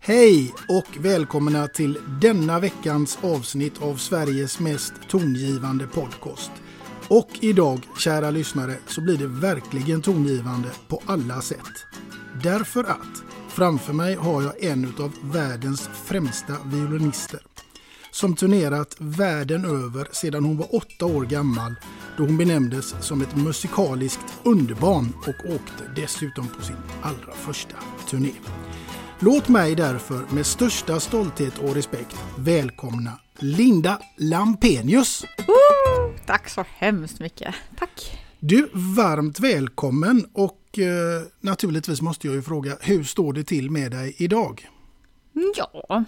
Hej och välkomna till denna veckans avsnitt av Sveriges mest tongivande podcast. Och idag, kära lyssnare, så blir det verkligen tongivande på alla sätt. Därför att framför mig har jag en av världens främsta violinister som turnerat världen över sedan hon var åtta år gammal då hon benämndes som ett musikaliskt underbarn och åkte dessutom på sin allra första turné. Låt mig därför med största stolthet och respekt välkomna Linda Lampenius. Woo! Tack så hemskt mycket. Tack. Du, varmt välkommen och eh, naturligtvis måste jag ju fråga, hur står det till med dig idag? Ja,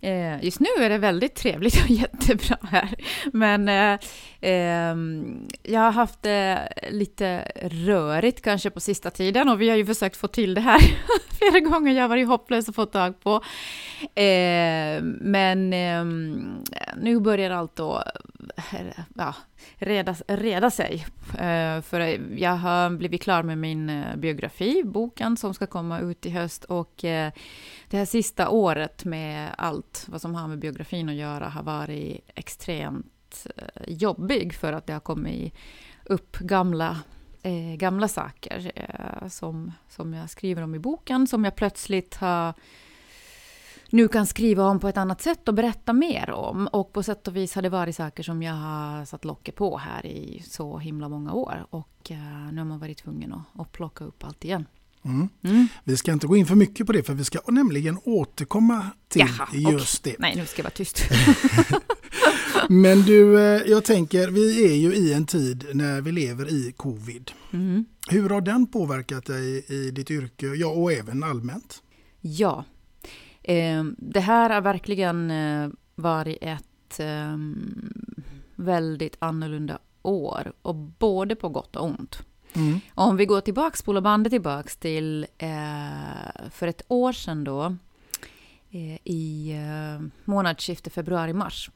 Eh, just nu är det väldigt trevligt och jättebra här. Men eh, Ehm, jag har haft det lite rörigt kanske på sista tiden och vi har ju försökt få till det här flera gånger. Jag har varit hopplös att få tag på. Eh, men ehm, nu börjar allt att ja, reda, reda sig. Eh, för jag har blivit klar med min eh, biografi, boken som ska komma ut i höst och eh, det här sista året med allt vad som har med biografin att göra har varit extremt jobbig för att det har kommit upp gamla, eh, gamla saker eh, som, som jag skriver om i boken, som jag plötsligt har nu kan skriva om på ett annat sätt och berätta mer om. Och på sätt och vis har det varit saker som jag har satt locket på här i så himla många år. Och uh, nu har man varit tvungen att, att plocka upp allt igen. Mm. Mm. Vi ska inte gå in för mycket på det för vi ska nämligen återkomma till Jaha, just okay. det. Nej, nu ska jag vara tyst. Men du, eh, jag tänker, vi är ju i en tid när vi lever i covid. Mm. Hur har den påverkat dig i ditt yrke, ja och även allmänt? Ja, eh, det här har verkligen eh, varit ett eh, väldigt annorlunda år och både på gott och ont. Mm. Om vi går tillbaka, spolar bandet tillbaks till eh, för ett år sedan då, i eh, månadsskiftet februari-mars.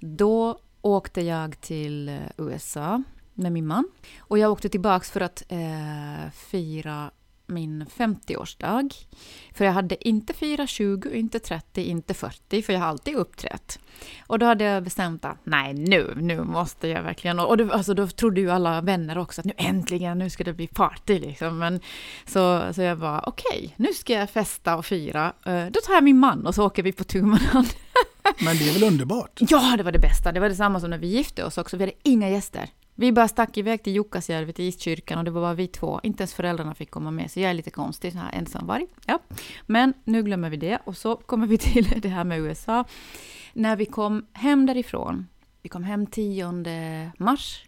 Då åkte jag till eh, USA med min man. Och jag åkte tillbaks för att eh, fira min 50-årsdag. För jag hade inte firat 20, inte 30, inte 40, för jag har alltid uppträtt. Och då hade jag bestämt att nej, nu, nu måste jag verkligen... Och då, alltså, då trodde ju alla vänner också att nu äntligen, nu ska det bli party liksom. Men, så, så jag var okej, okay, nu ska jag festa och fira. Eh, då tar jag min man och så åker vi på tu hand. Men det är väl underbart? Ja, det var det bästa. Det var detsamma som när vi gifte oss också. Vi hade inga gäster. Vi bara stack iväg till Jukkasjärvi, till Iskyrkan och det var bara vi två. Inte ens föräldrarna fick komma med, så jag är lite konstig, så här ensamvarg. Ja. Men nu glömmer vi det och så kommer vi till det här med USA. När vi kom hem därifrån, vi kom hem 10 mars,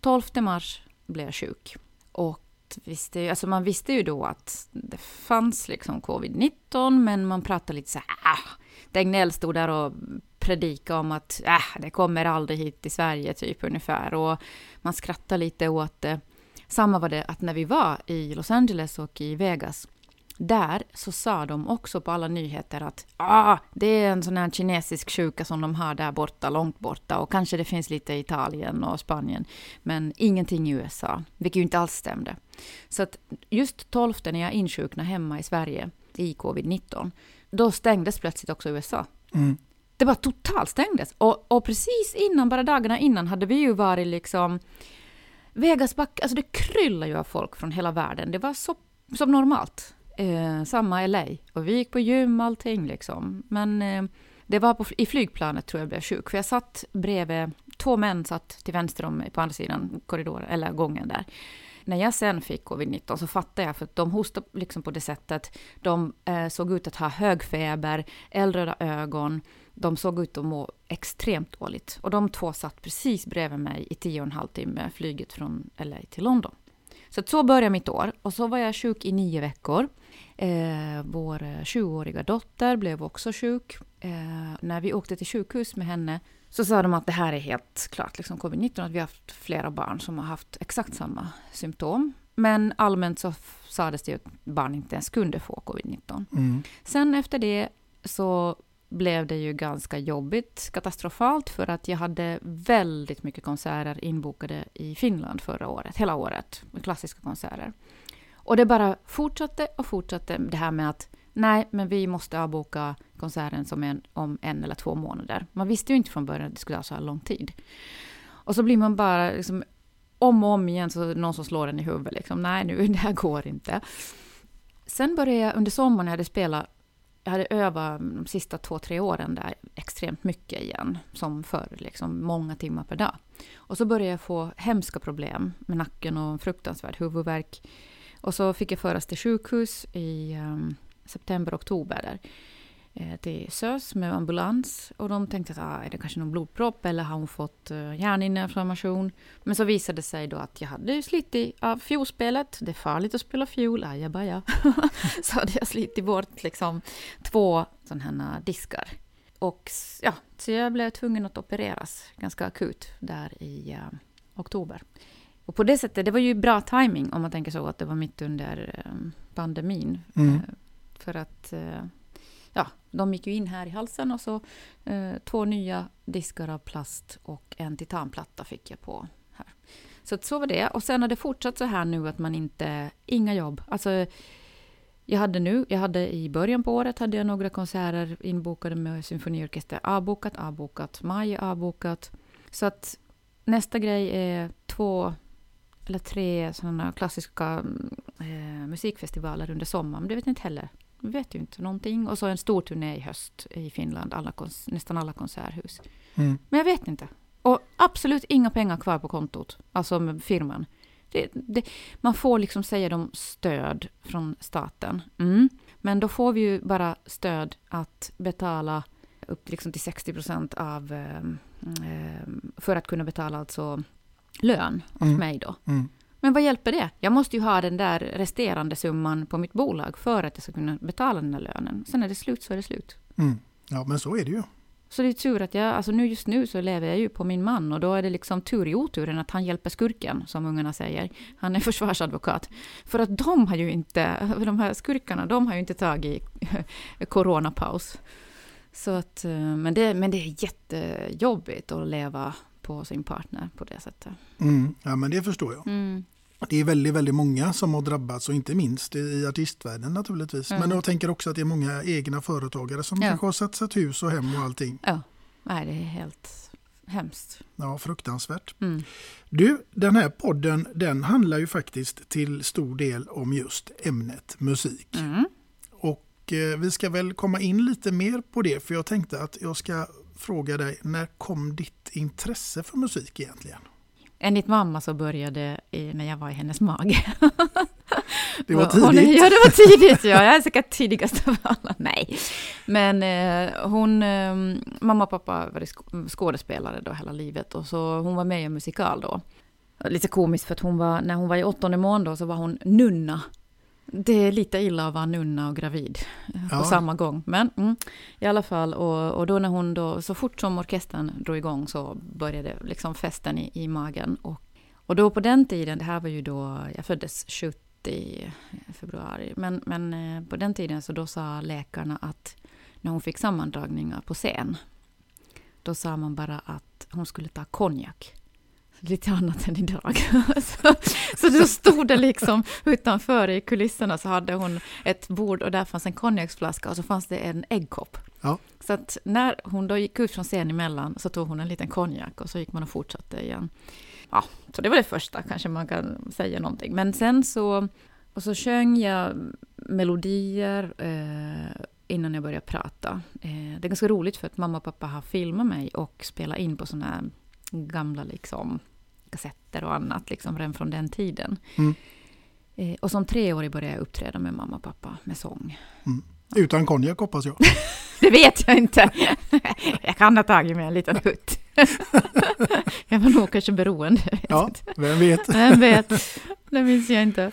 12 mars blev jag sjuk. Och visste, alltså man visste ju då att det fanns liksom covid-19, men man pratade lite så här, ah, Tegnell stod där och predika om att äh, det kommer aldrig hit till Sverige, typ ungefär. Och man skrattar lite åt det. Samma var det att när vi var i Los Angeles och i Vegas, där så sa de också på alla nyheter att ah, det är en sån här kinesisk sjuka som de har där borta, långt borta. Och kanske det finns lite i Italien och Spanien. Men ingenting i USA, vilket ju inte alls stämde. Så att just 12 när jag insjuknade hemma i Sverige i covid-19, då stängdes plötsligt också USA. Mm. Det bara totalstängdes. Och, och precis innan, bara dagarna innan, hade vi ju varit liksom... Vegas back, alltså det kryllar ju av folk från hela världen. Det var så, som normalt. Eh, samma LA. Och vi gick på gym allting liksom. Men eh, det var på, i flygplanet tror jag blev sjuk. För jag satt bredvid, två män satt till vänster om mig på andra sidan korridoren, eller gången där. När jag sen fick covid-19 så fattade jag, för att de hostade liksom på det sättet. De eh, såg ut att ha hög feber, eldröda ögon, de såg ut att må extremt dåligt. Och de två satt precis bredvid mig i tio och en halv timme, flyget från LA till London. Så så började mitt år. Och så var jag sjuk i nio veckor. Eh, vår 20-åriga dotter blev också sjuk. Eh, när vi åkte till sjukhus med henne så sa de att det här är helt klart liksom covid-19, att vi har haft flera barn som har haft exakt samma symptom. Men allmänt så sades det att barn inte ens kunde få covid-19. Mm. Sen efter det så blev det ju ganska jobbigt, katastrofalt, för att jag hade väldigt mycket konserter inbokade i Finland förra året, hela året, klassiska konserter. Och det bara fortsatte och fortsatte, det här med att nej, men vi måste avboka konserten som en, om en eller två månader. Man visste ju inte från början att det skulle ta så här lång tid. Och så blir man bara liksom, om och om igen, så någon som slår en i huvudet. Liksom, nej, nu, det här går inte. Sen började jag under sommaren, jag hade spelat jag hade övat de sista två, tre åren där extremt mycket igen, som förr, liksom många timmar per dag. Och så började jag få hemska problem med nacken och fruktansvärd huvudvärk. Och så fick jag föras till sjukhus i um, september, oktober där. Eh, till SÖS med ambulans. Och de tänkte att ah, är det kanske någon blodpropp eller har hon fått uh, hjärninflammation? Men så visade det sig då att jag hade slitit av fiolspelet. Det är farligt att spela fiol, ajabaja. så hade jag slitit bort liksom två sådana här diskar. Och ja, så jag blev tvungen att opereras ganska akut där i uh, oktober. Och på det sättet, det var ju bra timing om man tänker så att det var mitt under uh, pandemin. Mm. för att ja, de gick ju in här i halsen och så eh, två nya diskar av plast och en titanplatta fick jag på här. Så så var det. Och sen har det fortsatt så här nu att man inte, inga jobb. Alltså, jag hade nu, jag hade i början på året hade jag några konserter inbokade med symfoniorkester. Avbokat, avbokat, maj avbokat. Så att nästa grej är två eller tre sådana klassiska mm, eh, musikfestivaler under sommaren. Det vet jag inte heller vi vet ju inte någonting. Och så en stor turné i höst i Finland, alla nästan alla konserthus. Mm. Men jag vet inte. Och absolut inga pengar kvar på kontot, alltså med firman. Det, det, man får liksom säga dem stöd från staten. Mm. Men då får vi ju bara stöd att betala upp liksom till 60 procent av... Eh, för att kunna betala alltså lön åt mm. mig då. Mm. Men vad hjälper det? Jag måste ju ha den där resterande summan på mitt bolag för att jag ska kunna betala den där lönen. Sen är det slut så är det slut. Mm. Ja, men så är det ju. Så det är tur att jag, alltså nu just nu så lever jag ju på min man och då är det liksom tur i oturen att han hjälper skurken, som ungarna säger. Han är försvarsadvokat. För att de har ju inte, de här skurkarna, de har ju inte tagit coronapaus. Så att, eh, men, det, men det är jättejobbigt att leva på sin partner på det sättet. Mm, ja, men det förstår jag. Mm. det är väldigt, väldigt många som har drabbats och inte minst i artistvärlden naturligtvis. Mm. Men jag tänker också att det är många egna företagare som Ja. kanske har satsat hus och hem och allting. Ja, nej, det är helt hemskt. Ja, fruktansvärt. Mm. Du, den här podden den handlar ju faktiskt till stor del om just ämnet musik. Mm. Och eh, vi ska väl komma in lite mer på det för jag tänkte att jag ska fråga dig, när kom ditt intresse för musik egentligen? Enligt mamma så började det när jag var i hennes mage. Det var Hon- tidigt. Ja, det var tidigt. Ja. Jag är säkert tidigast av alla. Nej. Men eh, hon, eh, mamma och pappa var sk- skådespelare då hela livet. Och så hon var med i en musikal då. Lite komiskt för att hon var, när hon var i åttonde månaden då så var hon nunna. Det är lite illa att vara nunna och gravid eh, på Ja. samma gång. Men mm, i alla fall, och, och då när hon då, så fort som orkestern drog igång så började liksom festen i, i magen. Och, och då på den tiden, det här var ju då, jag föddes 70 i februari, men, men eh, på den tiden så då sa läkarna att när hon fick sammandragningar på scen, då sa man bara att hon skulle ta konjak. Lite annat än idag. så, så då stod det liksom utanför i kulisserna så hade hon ett bord och där fanns en konjaksflaska och så fanns det en äggkopp. Ja. Så att när hon då gick ut från scen emellan så tog hon en liten konjak och så gick man och fortsatte igen. Ja, så det var det första kanske man kan säga någonting. Men sen så, och så sjöng jag melodier eh, innan jag började prata. Eh, det är ganska roligt för att mamma och pappa har filmat mig och spelat in på sådana här gamla liksom kassetter och annat, liksom redan från den tiden. Mm. Eh, och som treårig började jag uppträda med mamma och pappa med sång. Utan konjak hoppas jag. Det vet jag inte. Jag kan ha tagit mig en liten hutt. Jag var nog kanske beroende. Ja, vem vet. Vem vet? Det minns jag inte.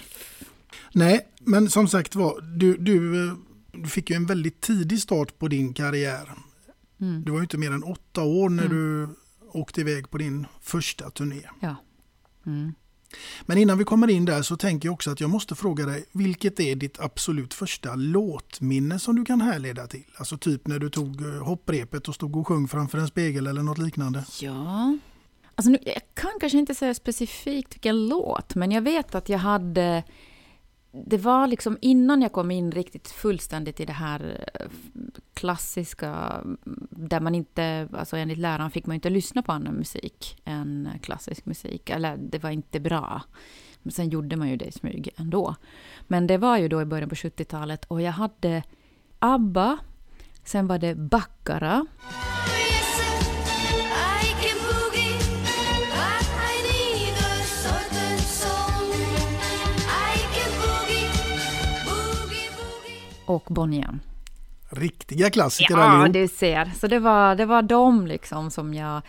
Nej, men som sagt var, du, du, eh, du fick ju en väldigt tidig start på din karriär. Mm. Du var ju inte mer än åtta år när Mm. du åkte iväg på din första turné. Ja. Mm. Men innan vi kommer in där så tänker jag också att jag måste fråga dig, vilket är ditt absolut första låtminne som du kan härleda till? Alltså typ när du tog eh, hopprepet och stod och sjöng framför en spegel eller något liknande. Ja. Alltså nu, jag kan kanske inte säga specifikt vilken låt, men jag vet att jag hade... Det var liksom innan jag kom in riktigt fullständigt i det här eh, klassiska, där man inte, alltså enligt läraren fick man inte lyssna på annan musik än klassisk musik, eller det var inte bra. Men sen gjorde man ju det i smyg ändå. Men det var ju då i början på 70-talet och jag hade ABBA, sen var det Baccara, och Bonnie M. Riktiga klassiker Ja, allihop. du ser. Så det var, det var de liksom som jag...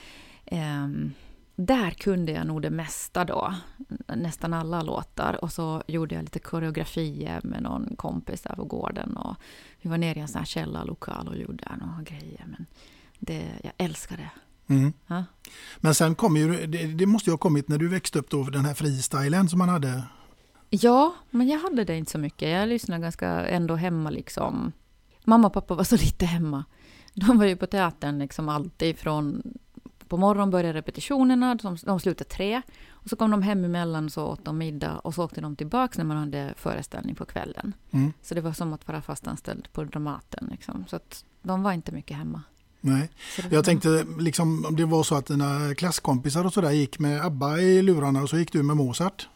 ehm, där kunde jag nog det mesta då. Nästan alla låtar. Och så gjorde jag lite koreografier med någon kompis där på gården. Och vi var nere i en sån här källarlokal och gjorde några grejer. Men det, jag älskar det. Mm. Ja. Men sen kom ju, det, det måste ju ha kommit när du växte upp då, den här freestylen som man hade. Ja, men jag hade det inte så mycket. Jag lyssnade ganska ändå hemma liksom. Mamma och pappa var så lite hemma. De var ju på teatern liksom alltid från... På morgonen började repetitionerna, de, de slutade tre. Och så kom de hem emellan så åt de middag och så åkte de tillbaka när man hade föreställning på kvällen. Mm. Så det var som att vara fastanställd på Dramaten. Liksom. Så att de var inte mycket hemma. Nej. Så Jag tänkte liksom om det var så att dina klasskompisar och sådär gick med ABBA i lurarna och så gick du med Mozart.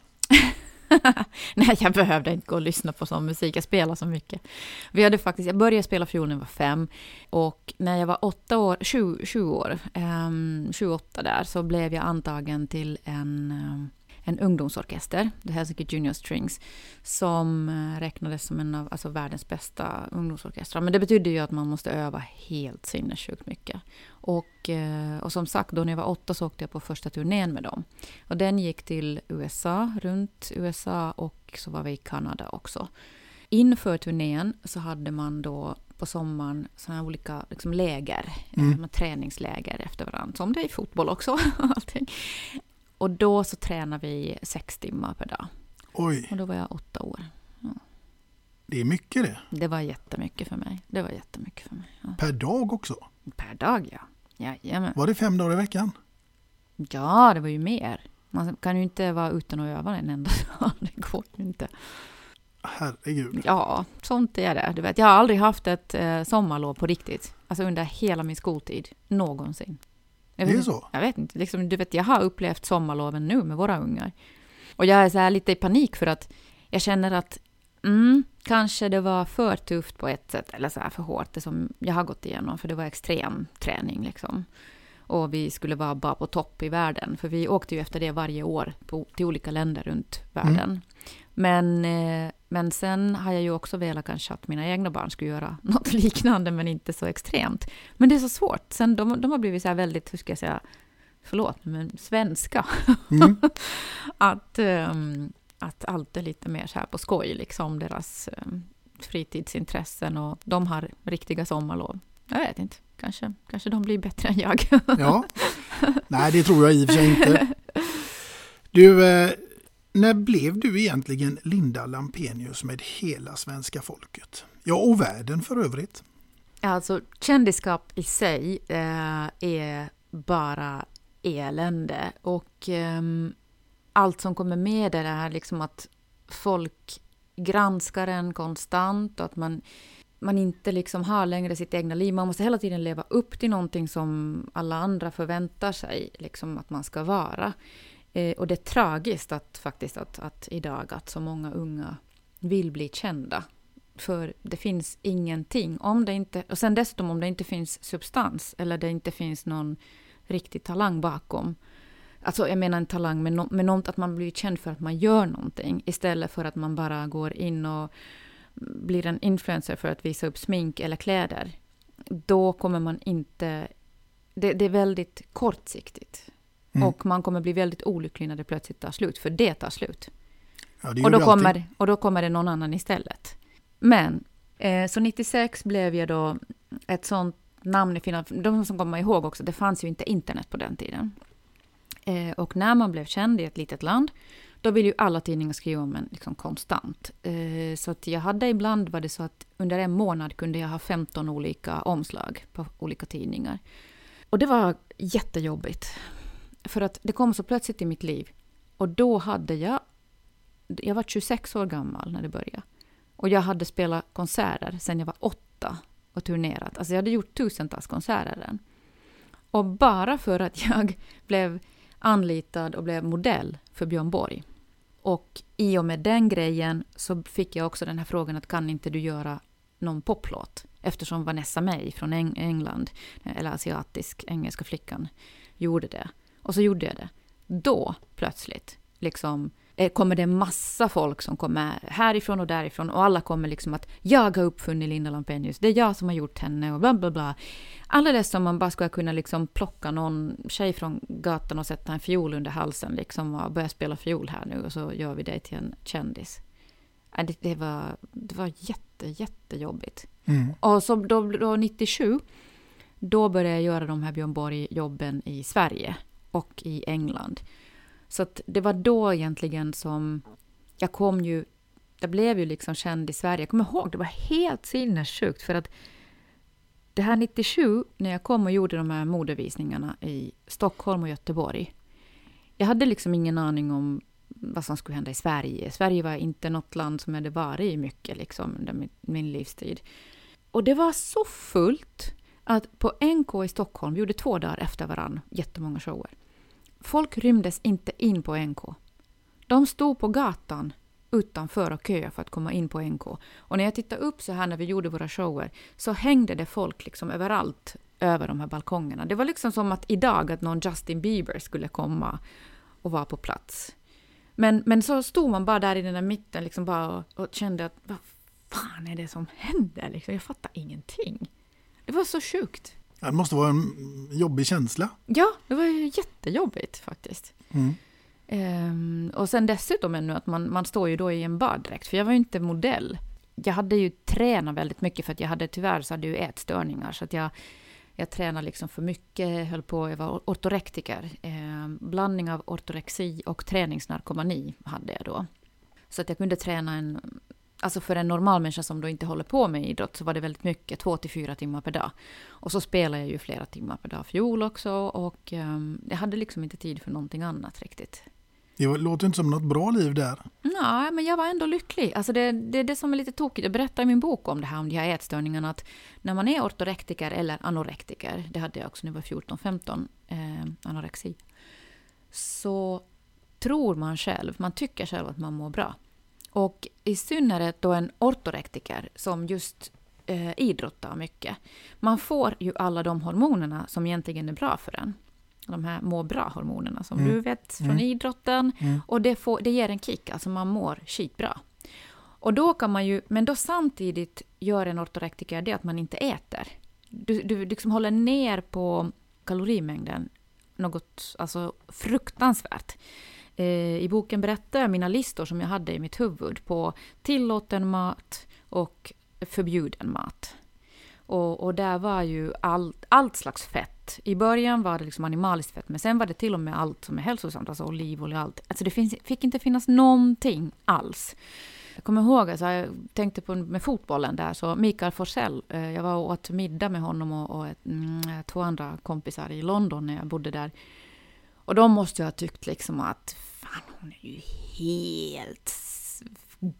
Nej, jag behövde inte gå och lyssna på sån musik. Jag spelar så mycket. Vi hade faktiskt, jag började spela fiol när jag var fem. Och när jag var åtta år, sju, sju år, um, sju, åtta där, så blev jag antagen till en, um, en ungdomsorkester, The Helsinki Junior Strings, som eh, räknades som en av alltså, världens bästa ungdomsorkestrar. Men det betydde ju att man måste öva helt sinnessjukt mycket. Och, eh, och som sagt, då när jag var åtta så åkte jag på första turnén med dem. Och den gick till USA, runt USA och så var vi i Kanada också. Inför turnén så hade man då på sommaren såna här olika liksom, läger, Mm. mm. träningsläger efter varandra, som det är i fotboll också. allting. Och då så tränade vi sex timmar per dag. Oj, Och då var jag åtta år. det är mycket det. Det var jättemycket för mig. Det var jättemycket för mig. Ja. Per dag också. Per dag, ja. Jajamän. Var det fem dagar i veckan? Ja, det var ju mer. Man kan ju inte vara utan att öva en enda dag. Det går ju inte. Herregud. Ja, sånt är det. Du vet, jag har aldrig haft ett eh, sommarlov på riktigt. Alltså under hela min skoltid. Någonsin. Jag Det är vet, så? Jag vet inte. Liksom, du vet, jag har upplevt sommarloven nu med våra ungar. Och jag är så här lite i panik för att jag känner att mm, kanske det var för tufft på ett sätt, eller så här för hårt, det som jag har gått igenom, för det var extrem träning liksom. Och vi skulle vara bara på topp i världen, för vi åkte ju efter det varje år på, till olika länder runt världen. Men, eh, men sen har jag ju också velat kanske att mina egna barn skulle göra något liknande, men inte så extremt. Men det är så svårt. Sen de, de har blivit så här väldigt, hur ska jag säga, förlåt, men svenska. Mm. att, ehm, att allt är lite mer så här på skoj, liksom deras um, fritidsintressen och de har riktiga sommarlov. Jag vet inte, kanske, kanske de blir bättre än jag. Ja. Nej, det tror jag i och för sig inte. Du, eh, när blev du egentligen Linda Lampenius med hela svenska folket? Ja, och världen för övrigt. Alltså, kändisskap i sig eh, är bara elände. Och eh, allt som kommer med det är liksom att folk granskar en konstant och att man, man inte liksom har längre sitt egna liv. Man måste hela tiden leva upp till någonting som alla andra förväntar sig liksom att man ska vara. Eh, och det är tragiskt att faktiskt att, att idag att så många unga vill bli kända. För det finns ingenting. Om det inte, och sen dessutom om det inte finns substans eller det inte finns någon riktig talang bakom. Alltså jag menar en talang med, no, med något att man blir känd för att man gör någonting istället för att man bara går in och blir en influencer för att visa upp smink eller kläder. Då kommer man inte... Det, det är väldigt kortsiktigt. Mm. Och man kommer bli väldigt olycklig när det plötsligt tar slut, för det tar slut. Ja, det Och då, alltid. kommer, och då kommer det någon annan istället. Men, eh, så 96 blev jag då ett sånt namn i Finland. De som kommer ihåg också, det fanns ju inte internet på den tiden. Eh, och när man blev känd i ett litet land, då vill ju alla tidningar skriva om en liksom konstant. Eh, så att jag hade ibland var det så att under en månad kunde jag ha 15 olika omslag på olika tidningar. Och det var jättejobbigt. För att det kom så plötsligt i mitt liv. Och då hade jag... Jag var 26 år gammal när det började. Och jag hade spelat konserter sen jag var åtta och turnerat. Alltså jag hade gjort tusentals konserter än. Och bara för att jag blev anlitad och blev modell för Björn Borg. Och i och med den grejen så fick jag också den här frågan att kan inte du göra någon poplåt? Eftersom Vanessa May från England, eller asiatisk engelska flickan, gjorde det. Och så gjorde jag det. Då plötsligt liksom eh, kommer det massa folk som kommer härifrån och därifrån och alla kommer liksom att jag har uppfunnit Linda Lampenius, det är jag som har gjort henne och bla bla bla. Alldeles som man bara ska kunna liksom plocka någon tjej från gatan och sätta en fiol under halsen liksom och börja spela fiol här nu och så gör vi dig till en kändis. Det, det, var, det var jätte, jättejobbigt. Mm. Och så då, då 97, då började jag göra de här Björn Borg-jobben i Sverige och i England. Så att det var då egentligen som jag kom ju, jag blev ju liksom känd i Sverige. Jag kommer ihåg, det var helt sinnessjukt för att det här 97, när jag kom och gjorde de här modevisningarna i Stockholm och Göteborg. Jag hade liksom ingen aning om vad som skulle hända i Sverige. Sverige var inte något land som jag hade varit i mycket liksom, under min, min livstid. Och det var så fullt att på NK i Stockholm, vi gjorde två dagar efter varann, jättemånga shower. Folk rymdes inte in på NK. De stod på gatan utanför och köade för att komma in på NK. Och när jag tittade upp så här när vi gjorde våra shower så hängde det folk liksom överallt över de här balkongerna. Det var liksom som att idag att någon Justin Bieber skulle komma och vara på plats. Men, men så stod man bara där i den där mitten liksom bara och, och kände att vad fan är det som händer? Liksom, jag fattar ingenting. Det var så sjukt. Det måste vara en jobbig känsla. Ja, det var ju jättejobbigt faktiskt. Mm. Ehm, och sen dessutom ännu att man, man står ju då i en baddräkt, för jag var ju inte modell. Jag hade ju tränat väldigt mycket för att jag hade tyvärr så hade jag ju ätstörningar så att jag, jag tränade liksom för mycket, höll på, jag var ortorektiker. Ehm, blandning av ortorexi och träningsnarkomani hade jag då. Så att jag kunde träna en, alltså för en normal människa som då inte håller på med idrott så var det väldigt mycket, två till fyra timmar per dag. Och så spelade jag ju flera timmar per dag fiol också och ehm, jag hade liksom inte tid för någonting annat riktigt. Det låter inte som något bra liv där. Nej, men jag var ändå lycklig. Alltså det, det är det som är lite tokigt. Jag berättar i min bok om det här, om de här ätstörningarna, att när man är ortorektiker eller anorektiker, det hade jag också när jag var 14-15, eh, anorexi, så tror man själv, man tycker själv att man mår bra. Och i synnerhet då en ortorektiker som just eh, idrottar mycket. Man får ju alla de hormonerna som egentligen är bra för en. De här må bra-hormonerna som mm. du vet från mm. idrotten. Mm. Och det, får, det ger en kick, alltså man mår skitbra. Och då kan man ju, men då samtidigt gör en ortorektiker det att man inte äter. Du, du liksom håller ner på kalorimängden något alltså, fruktansvärt. Eh, I boken berättar jag mina listor som jag hade i mitt huvud på tillåten mat och förbjuden mat. Och, och där var ju all, allt slags fett. I början var det liksom animaliskt fett, men sen var det till och med allt som är hälsosamt, alltså olivolja och allt. Alltså det finns, fick inte finnas någonting alls. Jag kommer ihåg, alltså, jag tänkte på med fotbollen där, så Mikael Forsell, eh, jag var och åt middag med honom och, och ett, mm, två andra kompisar i London när jag bodde där. Och de måste ju ha tyckt liksom att fan, hon är ju helt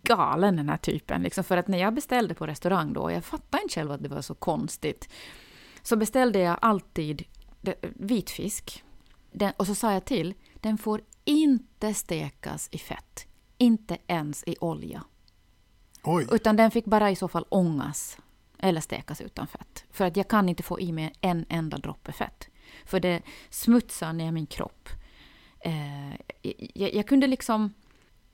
galen den här typen. Liksom för att när jag beställde på restaurang då, jag fattade inte själv att det var så konstigt, så beställde jag alltid vitfisk. Den, och så sa jag till, den får inte stekas i fett. Inte ens i olja. Oj. Utan den fick bara i så fall ångas eller stekas utan fett. För att jag kan inte få i mig en enda droppe fett. För det smutsar ner min kropp. Eh, jag, jag, kunde liksom...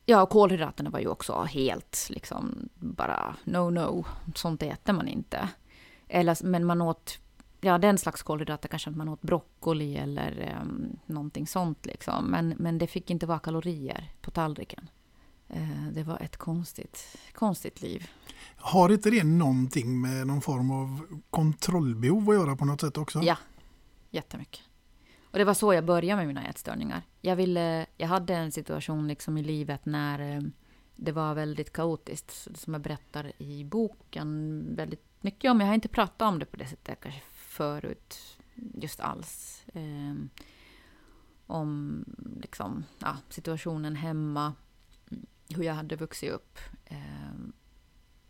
Ja, kolhydraterna var ju också helt liksom bara no, no. Sånt äter man inte. Eller, men man åt, ja den slags kolhydrater kanske man åt broccoli eller um, någonting sånt liksom. Men, men det fick inte vara kalorier på tallriken. Uh, det var ett konstigt, konstigt liv. Har inte det någonting med någon form av kontrollbehov att göra på något sätt också? Ja, jättemycket. Och det var så jag började med mina ätstörningar. Jag, ville, jag hade en situation liksom i livet när eh, det var väldigt kaotiskt, som jag berättar i boken väldigt mycket om. Jag har inte pratat om det på det sättet kanske förut, just alls. Eh, om liksom, ja, situationen hemma, hur jag hade vuxit upp. Eh,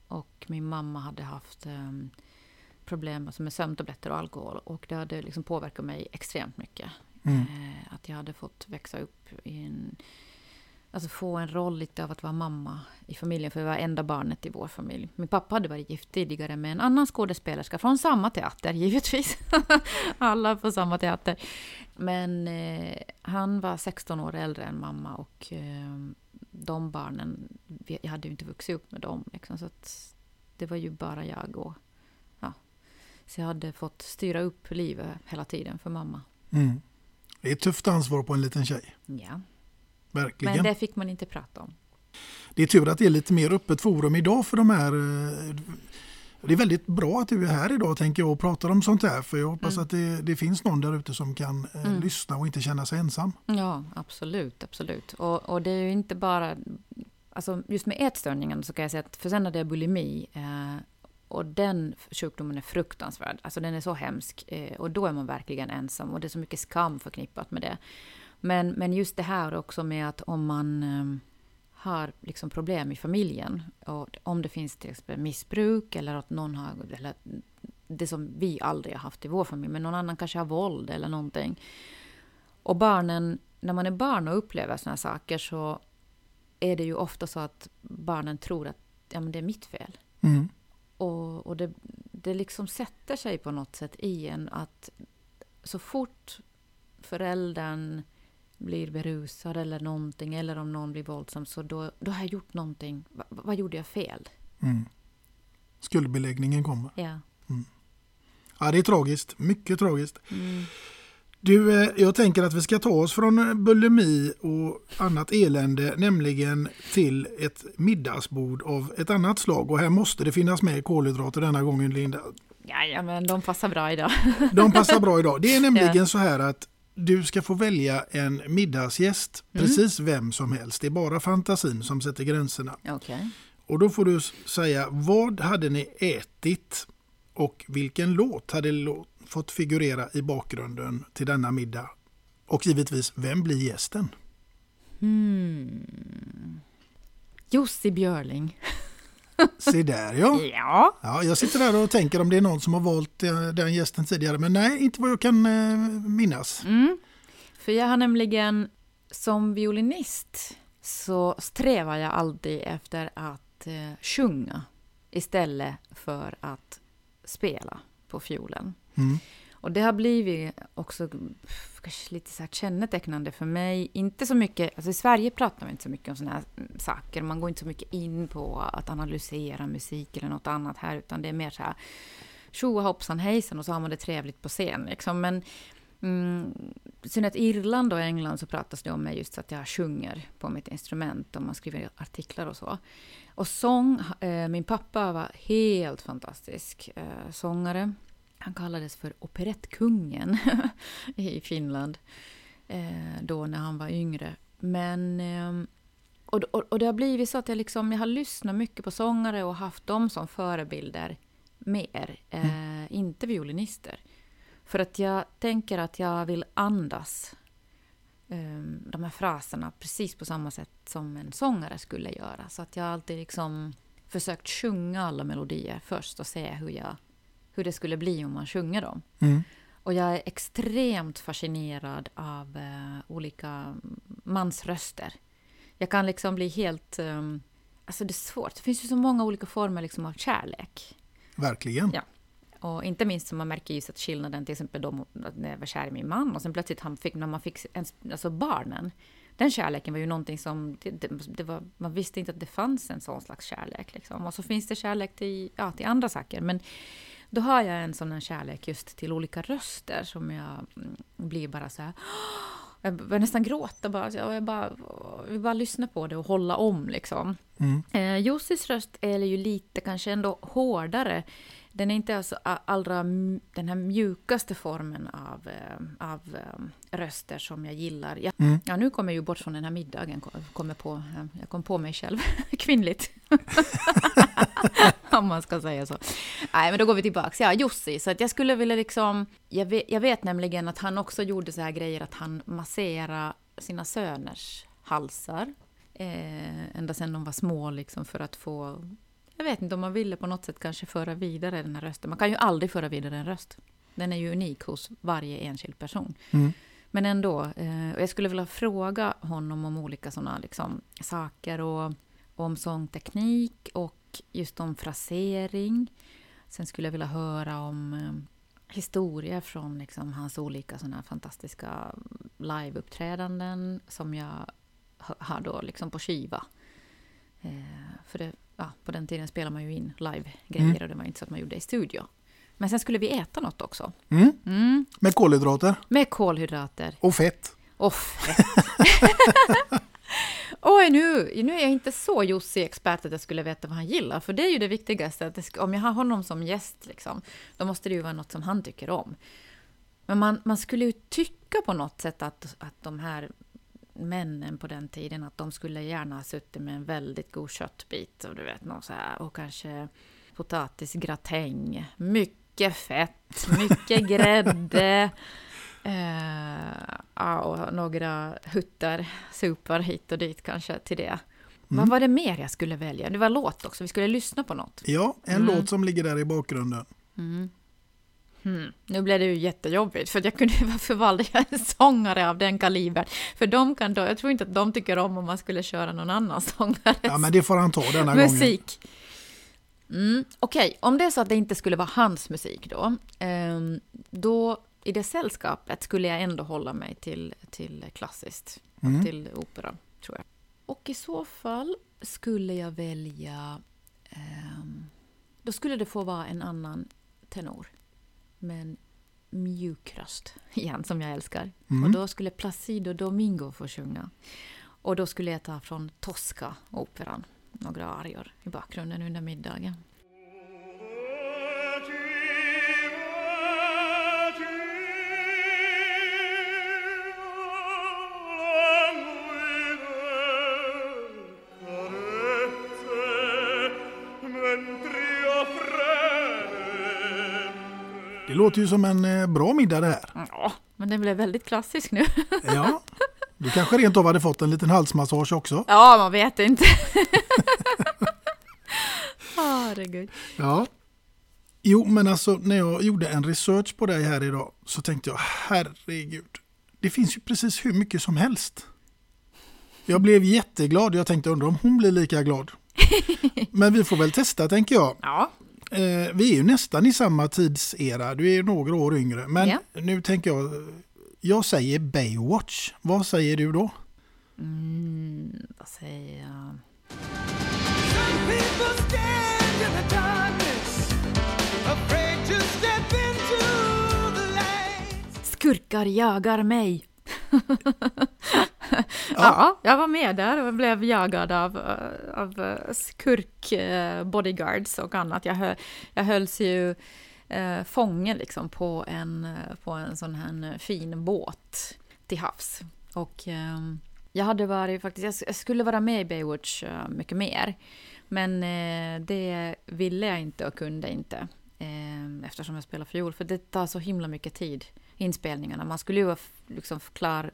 och min mamma hade haft eh, problem alltså med sömntabletter och alkohol. Och det hade liksom påverkat mig extremt mycket. Mm. Eh, att jag hade fått växa upp i en... Alltså få en roll lite av att vara mamma i familjen, för jag var enda barnet i vår familj. Min pappa hade varit gift tidigare med en annan skådespelerska från samma teater, givetvis. Alla på samma teater. Men eh, han var 16 år äldre än mamma och eh, de barnen, jag hade ju inte vuxit upp med dem. Liksom, så det var ju bara jag och så jag hade fått styra upp livet hela tiden för mamma. Mm. Det är ett tufft ansvar på en liten tjej. Ja. Verkligen. Men det fick man inte prata om. Det är tur att det är lite mer öppet forum idag för de här eh, det är väldigt bra att du är här idag tänker jag och pratar om sånt här för jag hoppas mm. att det, det, finns någon där ute som kan eh, mm. lyssna och inte känna sig ensam. Ja, absolut, absolut. Och, och det är ju inte bara, alltså just med ätstörningen så kan jag säga att för sen hade jag bulimi eh, och den sjukdomen är fruktansvärd. Alltså den är så hemsk. Eh, och då är man verkligen ensam. Och det är så mycket skam förknippat med det. Men, men just det här också med att om man eh, har liksom problem i familjen. Och om det finns till exempel missbruk eller att någon har... Eller det som vi aldrig har haft i vår familj. Men någon annan kanske har våld eller någonting. Och barnen, när man är barn och upplever såna här saker så är det ju ofta så att barnen tror att ja, men det är mitt fel. Mm. Och, och det, det liksom sätter sig på något sätt i en att så fort föräldern blir berusad eller någonting, eller om någon blir våldsam, så då, då har jag gjort någonting. Va, vad gjorde jag fel? Mm. Skuldbeläggningen kommer. Ja. Mm. Ja, det är tragiskt. Mycket tragiskt. Mm. Du, eh, jag tänker att vi ska ta oss från bulimi och annat elände, nämligen till ett middagsbord av ett annat slag. Och här måste det finnas med kolhydrater denna gången, Linda. Ja, men de passar bra idag. de passar bra idag. Det är nämligen ja. så här att du ska få välja en middagsgäst, mm. precis vem som helst. Det är bara fantasin som sätter gränserna. Okay. Och då får du säga, vad hade ni ätit och vilken låt hade fått figurera i bakgrunden till denna middag? Och givetvis, vem blir gästen? Hmm. Jussi Björling. Se där ja. Ja. ja. Jag sitter där och tänker om det är någon som har valt eh, den gästen tidigare. Men nej, inte vad jag kan eh, minnas. Mm. För jag har nämligen som violinist så strävar jag alltid efter att eh, sjunga istället för att spela på fiolen. Mm. Och det har blivit också kanske lite så kännetecknande för mig. Inte så mycket, alltså i Sverige pratar man inte så mycket om sådana här saker. Man går inte så mycket in på att analysera musik eller något annat här, utan det är mer så här tjoa hoppsan hejsan och så har man det trevligt på scen. Liksom. Men mm, sen att Irland och England så pratas det om mig just att jag sjunger på mitt instrument och man skriver artiklar och så. Och sång, eh, min pappa var helt fantastisk eh, sångare. Han kallades för operettkungen i Finland eh, då när han var yngre. Men, eh, och, och, och, det har blivit så att jag, liksom, jag har lyssnat mycket på sångare och haft dem som förebilder mer, eh, mm. inte violinister. För att jag tänker att jag vill andas um, de här fraserna precis på samma sätt som en sångare skulle göra. Så att jag har alltid liksom försökt sjunga alla melodier först och se hur, jag, hur det skulle bli om man sjunger dem. Mm. Och jag är extremt fascinerad av uh, olika mansröster. Jag kan liksom bli helt... Um, alltså det är svårt. Det finns ju så många olika former liksom av kärlek. Verkligen. Ja. Och inte minst som man märker just att skillnaden till exempel då när jag var kär i min man och sen plötsligt han fick, när man fick ens, alltså barnen. Den kärleken var ju någonting som, det, det, var, man visste inte att det fanns en sån slags kärlek. Liksom. Och så finns det kärlek till, ja, till andra saker. Men då har jag en sån här kärlek just till olika röster som jag mm, blir bara så här jag börjar nästan gråta bara. Jag bara, bara lyssna på det och hålla om liksom. Mm. Eh, Jossis röst är ju lite kanske ändå hårdare den är inte alltså allra den här mjukaste formen av, eh, av eh, röster som jag gillar. Jag, mm. Ja, nu kommer jag ju bort från den här middagen. Kommer på, eh, jag kom på mig själv. Kvinnligt. Om man ska säga så. Nej, men då går vi tillbaka. Ja, Jussi. Så att jag skulle vilja liksom... Jag vet, jag vet nämligen att han också gjorde så här grejer att han masserade sina söners halsar. Eh, ända sedan de var små liksom för att få jag vet inte om man ville på något sätt kanske föra vidare den här rösten. Man kan ju aldrig föra vidare en röst. Den är ju unik hos varje enskild person. Mm. Men ändå, eh, jag skulle vilja fråga honom om olika sådana liksom, saker och, och om sångteknik och just om frasering. Sen skulle jag vilja höra om eh, historier från liksom, hans olika såna fantastiska liveuppträdanden som jag har då liksom på skiva. Eh, för det ja, på den tiden spelade man ju in live-grejer mm. och det var inte så att man gjorde i studio. Men sen skulle vi äta något också. Mm. Mm. Med kolhydrater? Med kolhydrater. Och fett? Och fett. Oj, nu, nu är jag inte så Jussi-expert att jag skulle veta vad han gillar, för det är ju det viktigaste. Att det, om jag har honom som gäst, liksom, då måste det ju vara något som han tycker om. Men man, man skulle ju tycka på något sätt att, att de här männen på den tiden att de skulle gärna ha suttit med en väldigt god köttbit och du vet något så här och kanske potatisgratäng, mycket fett, mycket grädde. Eh, och några huttar, supar hit och dit kanske till det. Mm. Vad var det mer jag skulle välja? Det var låt också, vi skulle lyssna på något. Ja, en mm. låt som ligger där i bakgrunden. Mm. Hmm. Nu blev det ju jättejobbigt, för jag kunde, varför valde jag en sångare av den kalibern? För de kan då, jag tror inte att de tycker om om man skulle köra någon annan sångare. Ja, men det får han ta denna musik. gången. Mm, Okej, okay. om det är så att det inte skulle vara hans musik då, eh, då i det sällskapet skulle jag ändå hålla mig till, till klassiskt, mm. till opera, tror jag. Och i så fall skulle jag välja, eh, då skulle det få vara en annan tenor med en mjuk röst igen, som jag älskar. Mm. Och då skulle Placido Domingo få sjunga. Och då skulle jag ta från Tosca-operan några arior i bakgrunden under middagen. Låter ju som en eh, bra middag det här. Ja, men den blev väldigt klassisk nu. ja, Du kanske rent av hade fått en liten halsmassage också. Ja, man vet inte. Herregud. Ja. Jo, men alltså när jag gjorde en research på dig här idag så tänkte jag herregud. Det finns ju precis hur mycket som helst. Jag blev jätteglad. Jag tänkte undra om hon blir lika glad. Men vi får väl testa tänker jag. Ja. Eh, vi är ju nästan i samma tidsera. Du är några år yngre. Men Ja. nu tänker jag. Jag säger Baywatch. Vad säger du då? Mm, vad säger jag? Skurkar jagar mig. ja. jag var med där och blev jagad av, eh, av eh, skurk-bodyguards eh, och annat. Jag, hö, jag hölls ju eh, fången liksom på en, på en sån här fin båt till havs. Och eh, jag hade varit faktiskt, jag skulle vara med i Baywatch mycket mer. Men eh, det ville jag inte och kunde inte. Eh, eftersom jag spelar fiol. För det tar så himla mycket tid, inspelningarna. Man skulle ju vara liksom klar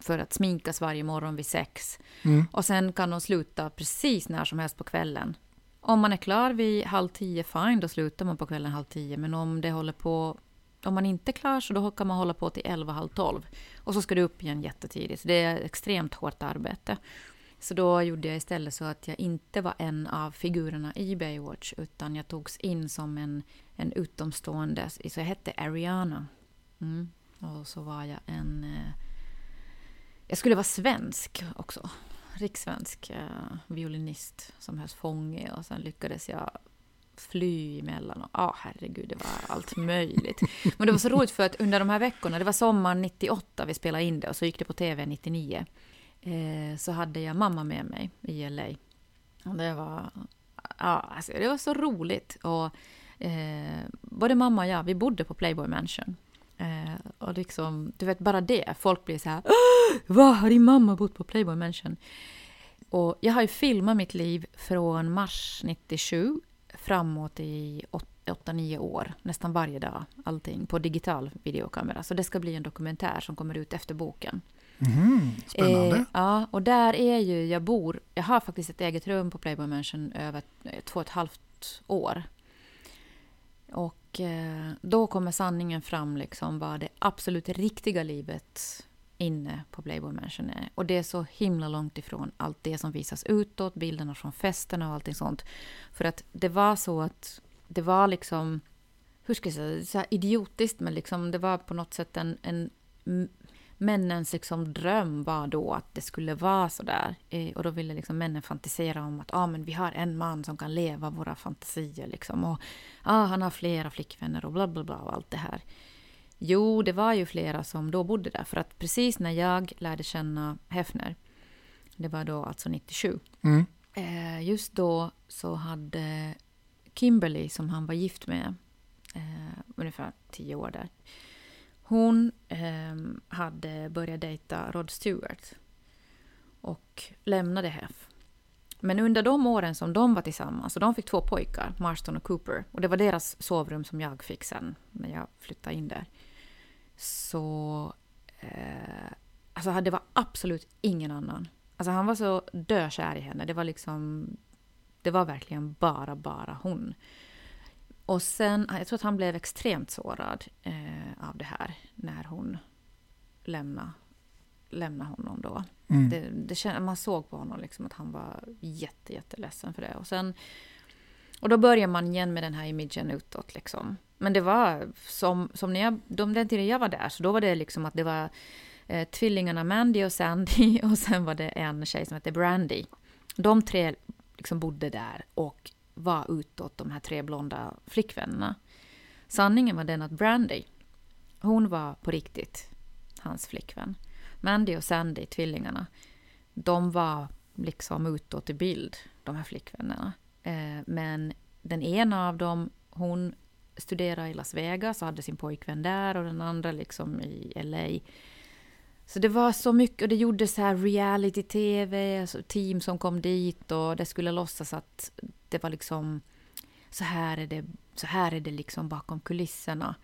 för att sminkas varje morgon vid sex. Mm. Och sen kan de sluta precis när som helst på kvällen. Om man är klar vid halv tio, fine, då slutar man på kvällen halv tio. Men om det håller på om man inte är klar så då kan man hålla på till 11, halv 12. Och så ska du upp igen jättetidigt. Så det är extremt hårt arbete. Så då gjorde jag istället så att jag inte var en av figurerna i Baywatch utan jag togs in som en, en utomstående. Så jag hette Ariana. Mm. Och så var jag en... Jag skulle vara svensk också. Rikssvensk eh, violinist som hölls fånge och sen lyckades jag fly emellan. Och, ah, herregud, det var allt möjligt. Men det var så roligt för att under de här veckorna, det var sommaren 98 vi spelade in det och så gick det på TV 99. Eh, så hade jag mamma med mig i LA. Och det var, ja, alltså, det var så roligt. Och, eh, både mamma och jag, vi bodde på Playboy Mansion. Eh, och liksom, du vet bara det, folk blir så här "Åh, Vad har din mamma bott på Playboy Mansion? Och jag har ju filmat mitt liv från mars 97 framåt i 8-9 år, nästan varje dag, allting på digital videokamera. Så det ska bli en dokumentär som kommer ut efter boken. Mhm, spännande. Eh, ja, och där är ju, jag bor, jag har faktiskt ett eget rum på Playboy Mansion över två och ett halvt år. Och och eh, då kommer sanningen fram, liksom vad det absolut riktiga livet inne på Playboy Mansion är. Och det är så himla långt ifrån allt det som visas utåt, bilderna från festerna och allting sånt. För att det var så att det var liksom, hur ska jag säga, så här idiotiskt, men liksom det var på något sätt en, en männens liksom dröm var då att det skulle vara så där. Eh, och då ville liksom männen fantisera om att ah, men vi har en man som kan leva våra fantasier. Liksom. Och ah, han har flera flickvänner och bla bla bla och allt det här. Jo, det var ju flera som då bodde där. För att precis när jag lärde känna Hefner, det var då alltså 97. Mm. Eh, just då så hade Kimberly, som han var gift med, eh, ungefär tio år där. Hon eh, hade börjat dejta Rod Stewart och lämnade Hef. Men under de åren som de var tillsammans, och de fick två pojkar, Marston och Cooper, och det var deras sovrum som jag fick sen när jag flyttade in där. Så... Eh, alltså det var absolut ingen annan. Alltså han var så dökär i henne. Det var liksom... Det var verkligen bara, bara hon. Och sen, jag tror att han blev extremt sårad eh, av det här när hon lämnade, lämnade honom då. Mm. Det, det, man såg på honom liksom att han var jätte, jätteledsen för det. Och, sen, och då börjar man igen med den här imagen utåt. Liksom. Men det var som, som när jag, de, den tiden jag var där, så då var det liksom att det var eh, tvillingarna Mandy och Sandy och sen var det en tjej som hette Brandy. De tre liksom bodde där och var utåt, de här tre blonda flickvännerna. Sanningen var den att Brandy, hon var på riktigt hans flickvän. Mandy och Sandy, tvillingarna, de var liksom utåt i bild, de här flickvännerna. Eh, men den ena av dem, hon studerade i Las Vegas och hade sin pojkvän där och den andra liksom i LA. Så det var så mycket och det gjordes här reality-tv, alltså team som kom dit och det skulle låtsas att det var liksom så här är det, så här är det liksom bakom kulisserna.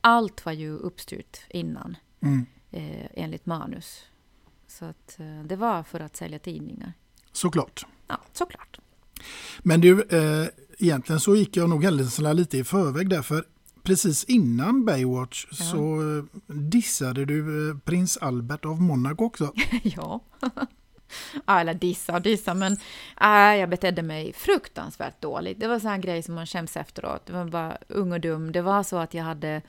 Allt var ju uppstyrt innan Mm. eh, enligt manus. Så att, eh, det var för att sälja tidningar. Såklart. Ja, såklart. Men du, eh, egentligen så gick jag nog händelserna lite i förväg därför precis innan Baywatch Ja. så eh, dissade du eh, prins Albert av Monaco också. ja. Ja, eller dissa och dissa, men äh, jag betedde mig fruktansvärt dåligt. Det var sån här grej som man skäms efteråt. Det var bara ung och dum. Det var så att jag hade,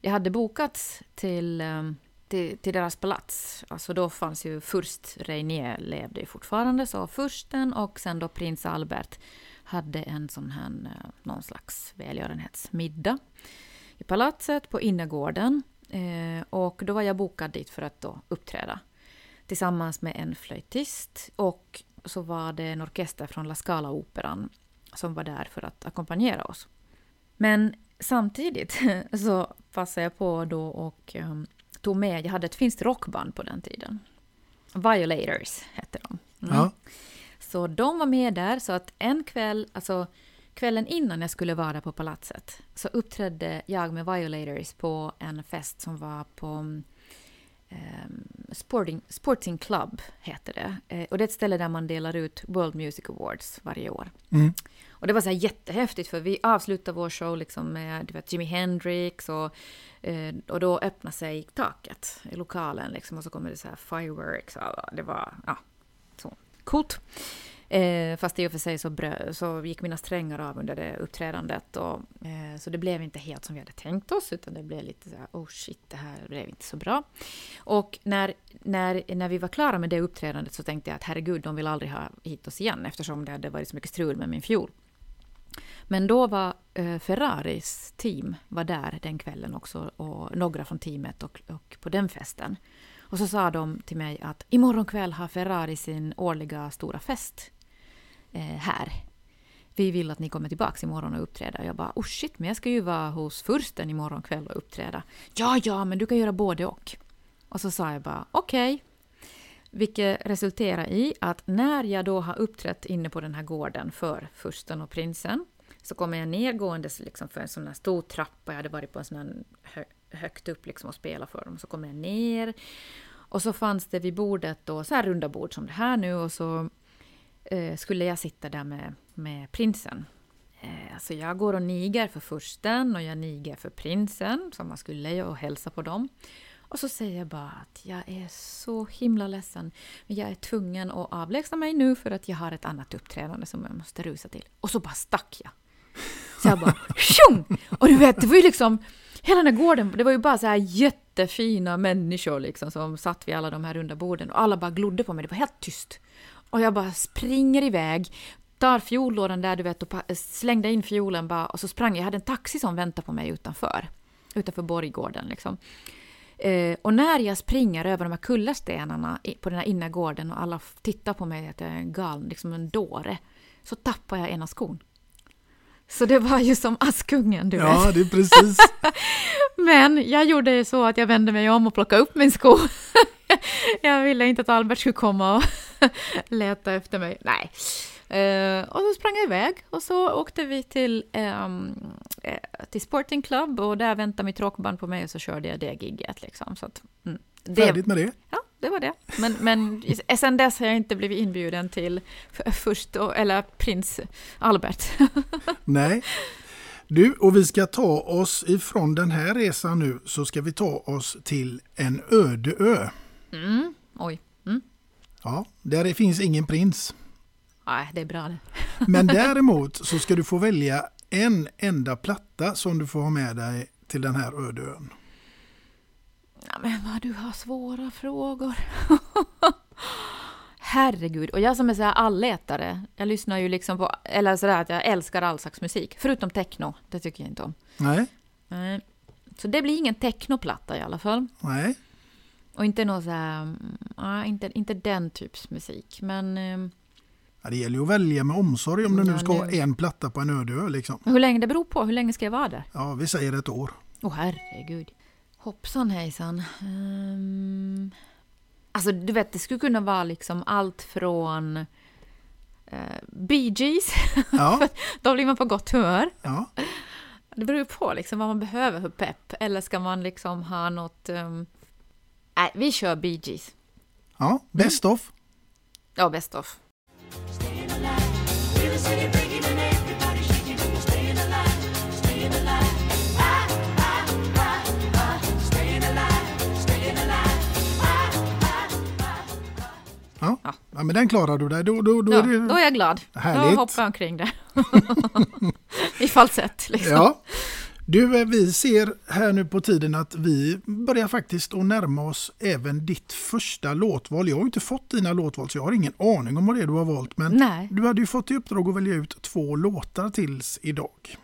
jag hade bokats till, ehm, till, till deras palats. Alltså då fanns ju först Reinier levde ju fortfarande, så försten och sen då prins Albert hade en sån här, eh, någon slags välgörenhetsmiddag i palatset på innergården. Eh, och då var jag bokad dit för att då uppträda tillsammans med en flöjtist och så var det en orkester från La Scala-operan som var där för att ackompanjera oss. Men samtidigt så passade jag på då och um, tog med, jag hade ett finskt rockband på den tiden. Violators hette de. Mm. Ja. Så de var med där, så att en kväll, alltså kvällen innan jag skulle vara på palatset, så uppträdde jag med Violators på en fest som var på um, Sporting, Sporting Club, heter det. Eh, och det är ett ställe där man delar ut World Music Awards varje år. Mm. Och det var så här jättehäftigt för vi avslutade vår show liksom med du vet, Jimi Hendrix och, eh, och då öppnade sig taket i lokalen liksom och så kommer det så här fireworks. Och det var ja, så coolt. Eh, fast i och för sig så, brö, så gick mina strängar av under det uppträdandet. Och, eh, så det blev inte helt som vi hade tänkt oss, utan det blev lite så här, oh shit, det här blev inte så bra. Och när, när, när vi var klara med det uppträdandet så tänkte jag att herregud, de vill aldrig ha hit oss igen, eftersom det hade varit så mycket strul med min fiol. Men då var eh, Ferraris team var där den kvällen också, och några från teamet och, och på den festen. Och så sa de till mig att imorgon kväll har Ferrari sin årliga stora fest eh, här. Vi vill att ni kommer tillbaka imorgon och uppträda. Jag bara, oh shit, men jag ska ju vara hos fursten imorgon kväll och uppträda. Ja, ja, men du kan göra både och. Och så sa jag bara, okej. Okay. Vilket resulterar i att när jag då har uppträtt inne på den här gården för fursten och prinsen så kommer jag nergåendes liksom för en sån här stor trappa. Jag hade varit på en sån här högt upp liksom och spela för dem. Så kommer jag ner. Och så fanns det vid bordet då så här runda bord som det här nu och så eh, skulle jag sitta där med, med prinsen. Eh, så jag går och niger för fursten och jag niger för prinsen som man skulle och hälsa på dem. Och så säger jag bara att jag är så himla ledsen. Men jag är tvungen att avlägsna mig nu för att jag har ett annat uppträdande som jag måste rusa till. Och så bara stack jag. Så jag bara tjong! Och du vet, det var ju liksom hela den här gården, det var ju bara så här jättefina människor liksom som satt vid alla de här runda borden och alla bara glodde på mig. Det var helt tyst. Och jag bara springer iväg, tar fiollådan där du vet och slängde in fiolen bara och så sprang jag. Jag hade en taxi som väntade på mig utanför. Utanför Borggården liksom. Eh, och när jag springer över de här kullerstenarna på den här innergården och alla tittar på mig att jag är en galen, liksom en dåre, så tappar jag ena skon. Så det var ju som Askungen, du Ja, vet. det är precis. Men jag gjorde så att jag vände mig om och plockade upp min sko. jag ville inte att Albert skulle komma och leta efter mig. Nej. Uh, och så sprang jag iväg och så åkte vi till, um, till Sporting Club och där väntade mitt rockband på mig och så körde jag det gigget. Liksom. Så att, mm, Färdigt med det. Ja, det var det. Men, men sen dess har jag inte blivit inbjuden till först, eller prins Albert. Nej. Du, och vi ska ta oss ifrån den här resan nu så ska vi ta oss till en öde ö. Mm, oj. Mm. Ja, där det finns ingen prins. Nej, det är bra det. Men däremot så ska du få välja en enda platta som du får ha med dig till den här öde ön. Men vad du har svåra frågor. Herregud, och jag som är så här allätare, jag lyssnar ju liksom på, eller sådär att jag älskar all slags musik, förutom techno, det tycker jag inte om. Nej. Nej. Så det blir ingen technoplatta i alla fall. Nej. Och inte någon så här, ja, inte, inte den typs musik, men... ehm, Ja, det gäller ju att välja med omsorg om du nu ska ha en platta på en öde ö. Liksom. Hur länge, det beror på, hur länge ska jag vara där? Ja, vi säger ett år. Åh herregud. Hoppsan hejsan. Um, alltså du vet, det skulle kunna vara liksom allt från uh, Bee Gees, Ja, då blir man på gott humör. ja. Det beror ju på liksom vad man behöver för pepp. Eller ska man liksom ha något... ehm, Nej, vi kör Bee Gees. Ja, best of. Ja, best of. Ja. Ja. men den klarar du där. Då, då, då, ja, är det då är jag glad. härligt. Då hoppar jag omkring där. I falsett liksom. Ja. Du, eh, vi ser här nu på tiden att vi börjar faktiskt att närma oss även ditt första låtval. Jag har inte fått dina låtval så jag har ingen aning om vad det är du har valt. Men Nej. du hade ju fått i uppdrag att välja ut två låtar tills idag.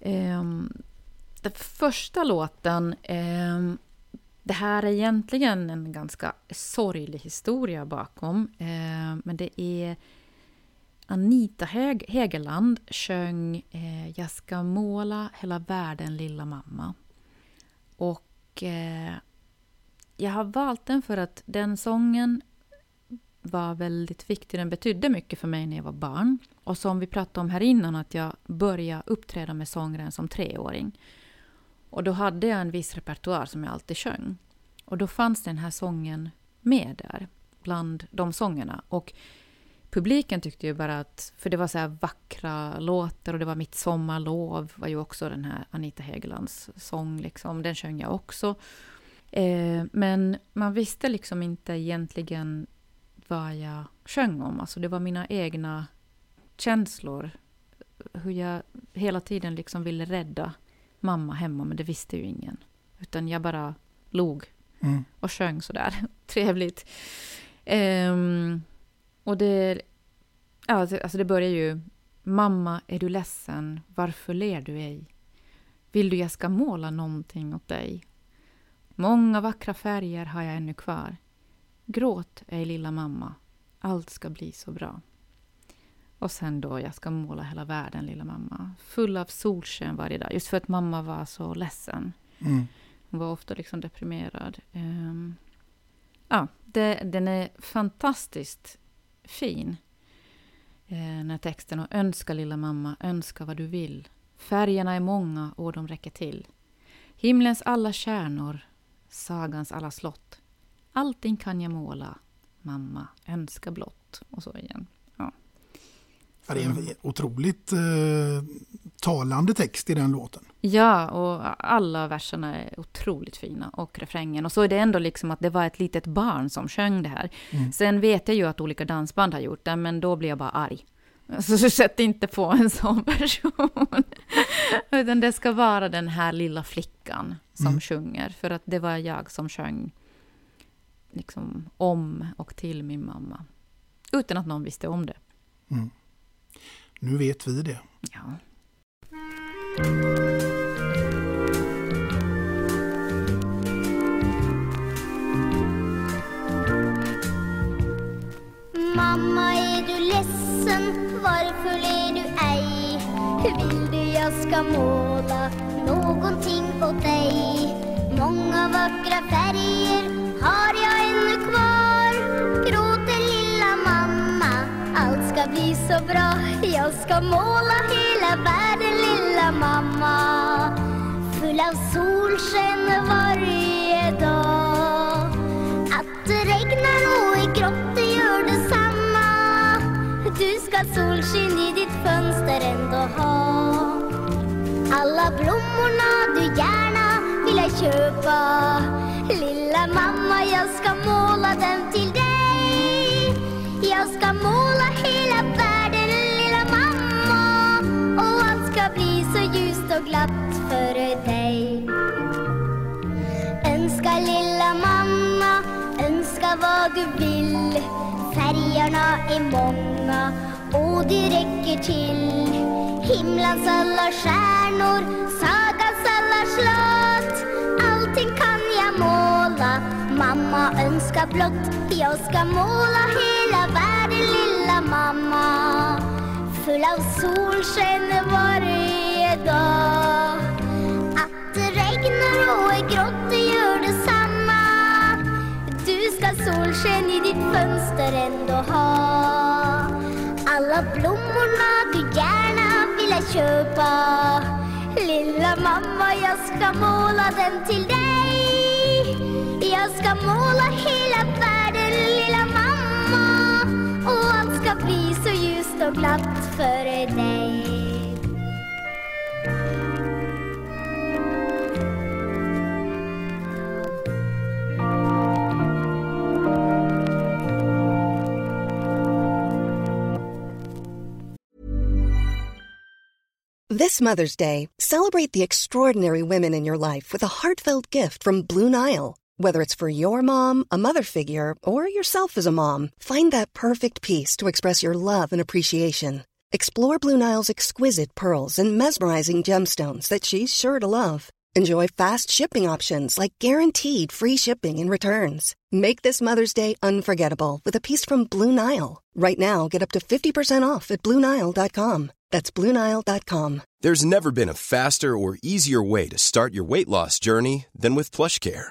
Um, den första låten, um, det här är egentligen en ganska sorglig historia bakom. Eh, men det är Anita Heg Hegeland sjöng eh, Jag ska måla hela världen lilla mamma. Och eh, jag har valt den för att den sången var väldigt viktig. Den betydde mycket för mig när jag var barn. Och som vi pratade om här innan, att jag började uppträda med sångaren som treåring. Och då hade jag en viss repertoar som jag alltid sjöng. Och då fanns den här sången med där, bland de sångerna. Och publiken tyckte ju bara att, för det var så här vackra låtar och det var Mitt sommarlov var ju också den här Anita Hegelands sång, liksom. den sjöng jag också. Eh, men man visste liksom inte egentligen vad jag sjöng om. Alltså det var mina egna känslor. Hur jag hela tiden liksom ville rädda mamma hemma, men det visste ju ingen. Utan jag bara log Mm. och sjöng sådär trevligt. Um, och det, ja, alltså det börjar ju... Mamma, är du ledsen? Varför ler du ej? Vill du jag ska måla någonting åt dig? Många vackra färger har jag ännu kvar. Gråt ej lilla mamma, allt ska bli så bra. Och sen då, jag ska måla hela världen lilla mamma. Full av solsken varje dag, just för att mamma var så ledsen. Mm. Hon var ofta liksom deprimerad. Um, ja, det, den är fantastiskt fin. Eh, den här texten. Och önska lilla mamma, önska vad du vill. Färgerna är många och de räcker till. Himlens alla stjärnor, sagans alla slott. Allting kan jag måla, mamma, önska blott. Och så igen. Ja. Det är en otroligt eh, talande text i den låten. Ja, och alla verserna är otroligt fina och refrängen. Och så är det ändå liksom att det var ett litet barn som sjöng det här. Mm. Sen vet jag ju att olika dansband har gjort det, men då blir jag bara arg. Så sätt inte på en sån person. Utan det ska vara den här lilla flickan som Mm. sjunger. För att det var jag som sjöng liksom om och till min mamma. Utan att någon visste om det. Mm. Nu vet vi det. Ja. Mamma, är du ledsen? Varför ler du ej? Vill du jag ska måla någonting åt dig? Många vackra färger har jag ska bli så bra. Jag ska måla hela världen, lilla mamma. Full av solsken varje dag. Att det regnar och är grått, det gör detsamma. Du ska solsken i ditt fönster ändå ha. Alla blommorna du gärna vill jag köpa. Lilla mamma, jag ska måla dem till dig. Jag ska måla hela världen, lilla mamma. Och allt ska bli så ljust och glatt för dig. Önska lilla mamma, önska vad du vill. Färgerna är många och det räcker till. Himlens alla stjärnor, sagans alla slott. Allting kan jag måla, mamma önskar blott. Jag ska måla hela världen, lilla mamma. Full av solsken varje dag. Att det regnar och är grått, det gör detsamma. Du ska solsken i ditt fönster ändå ha. Alla blommorna du gärna vill köpa. Lilla mamma, jag ska måla den till dig. Ska måla hela världen lilla mamma Och allt ska bli så ljust och glatt för dig This Mother's Day, celebrate the extraordinary women in your life with a heartfelt gift from Blue Nile. Whether it's for your mom, a mother figure, or yourself as a mom, find that perfect piece to express your love and appreciation. Explore Blue Nile's exquisite pearls and mesmerizing gemstones that she's sure to love. Enjoy fast shipping options like guaranteed free shipping and returns. Make this Mother's Day unforgettable with a piece from Blue Nile. Right now, get up to 50% off at BlueNile.com. That's BlueNile.com. There's never been a faster or easier way to start your weight loss journey than with PlushCare.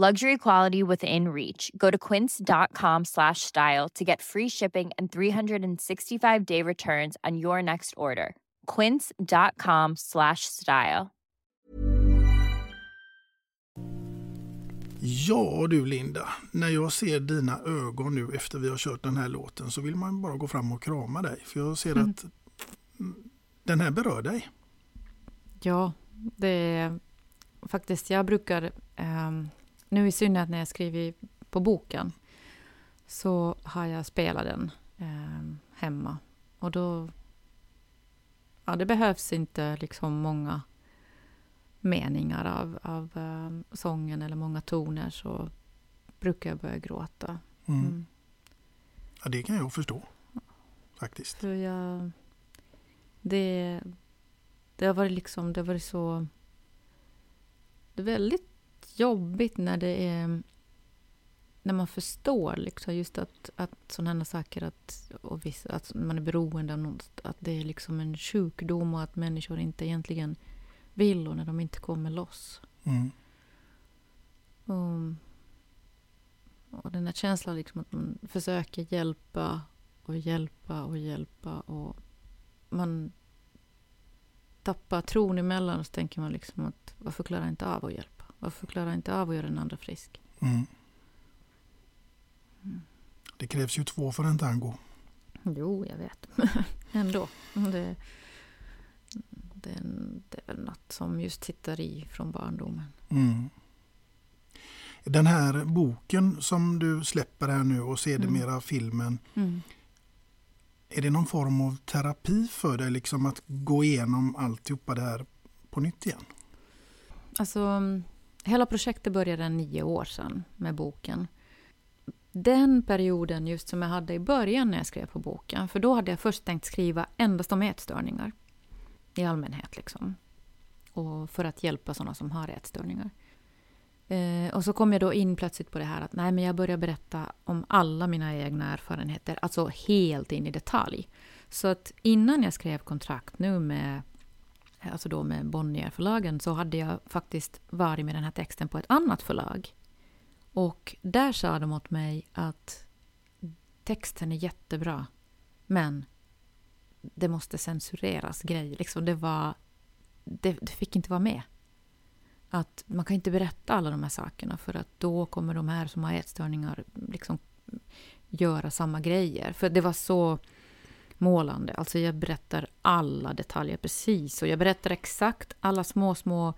Luxury quality within reach. Go to quince.com slash style to get free shipping and 365 day returns on your next order. Quince.com slash style. Ja du Linda, när jag ser dina ögon nu efter vi har kört den här låten så vill man bara gå fram och krama dig. För jag ser att den här berör dig. Ja, det är faktiskt, jag brukar, um, nu i synnerhet när jag skriver på boken, så har jag spelat den um, hemma. Och då, ja det behövs inte liksom många meningar av, av um, sången eller många toner så brukar jag börja gråta. Mm. Mm. Ja, det kan jag förstå. Faktiskt. För jag, det, det har varit liksom, det har varit så... Det är väldigt jobbigt när det är... När man förstår liksom just att, att sådana här saker, att, och vissa, att man är beroende av något, att det är liksom en sjukdom och att människor inte egentligen vill och när de inte kommer loss. Mm. Och, och den här känslan liksom att man försöker hjälpa och hjälpa och hjälpa och man tappar tron emellan så tänker man liksom att varför klarar jag inte av att hjälpa? Varför klarar jag inte av att göra den andra frisk? Mm. Det krävs ju två för en tango. Jo, jag vet. Ändå. Det, det, det är väl något som just sitter i från barndomen. Mm. Den här boken som du släpper här nu och sedermera mm. filmen. Mm. Är det någon form av terapi för dig liksom att gå igenom alltihopa det här på nytt igen? Alltså, hela projektet började nio år sedan med boken. Den perioden just som jag hade i början när jag skrev på boken, för då hade jag först tänkt skriva endast om ätstörningar i allmänhet. Liksom. och för att hjälpa sådana som har ätstörningar. Eh, och så kom jag då in plötsligt på det här att nej, men jag börjar berätta om alla mina egna erfarenheter, alltså helt in i detalj. Så att innan jag skrev kontrakt nu med alltså då med Bonnierförlagen, så hade jag faktiskt varit med den här texten på ett annat förlag. Och där sa de åt mig att texten är jättebra, men det måste censureras grejer. Liksom det, var, det, det fick inte vara med. Att man kan inte berätta alla de här sakerna för att då kommer de här som har ätstörningar liksom göra samma grejer. För det var så målande. Alltså jag berättar alla detaljer precis och jag berättar exakt alla små, små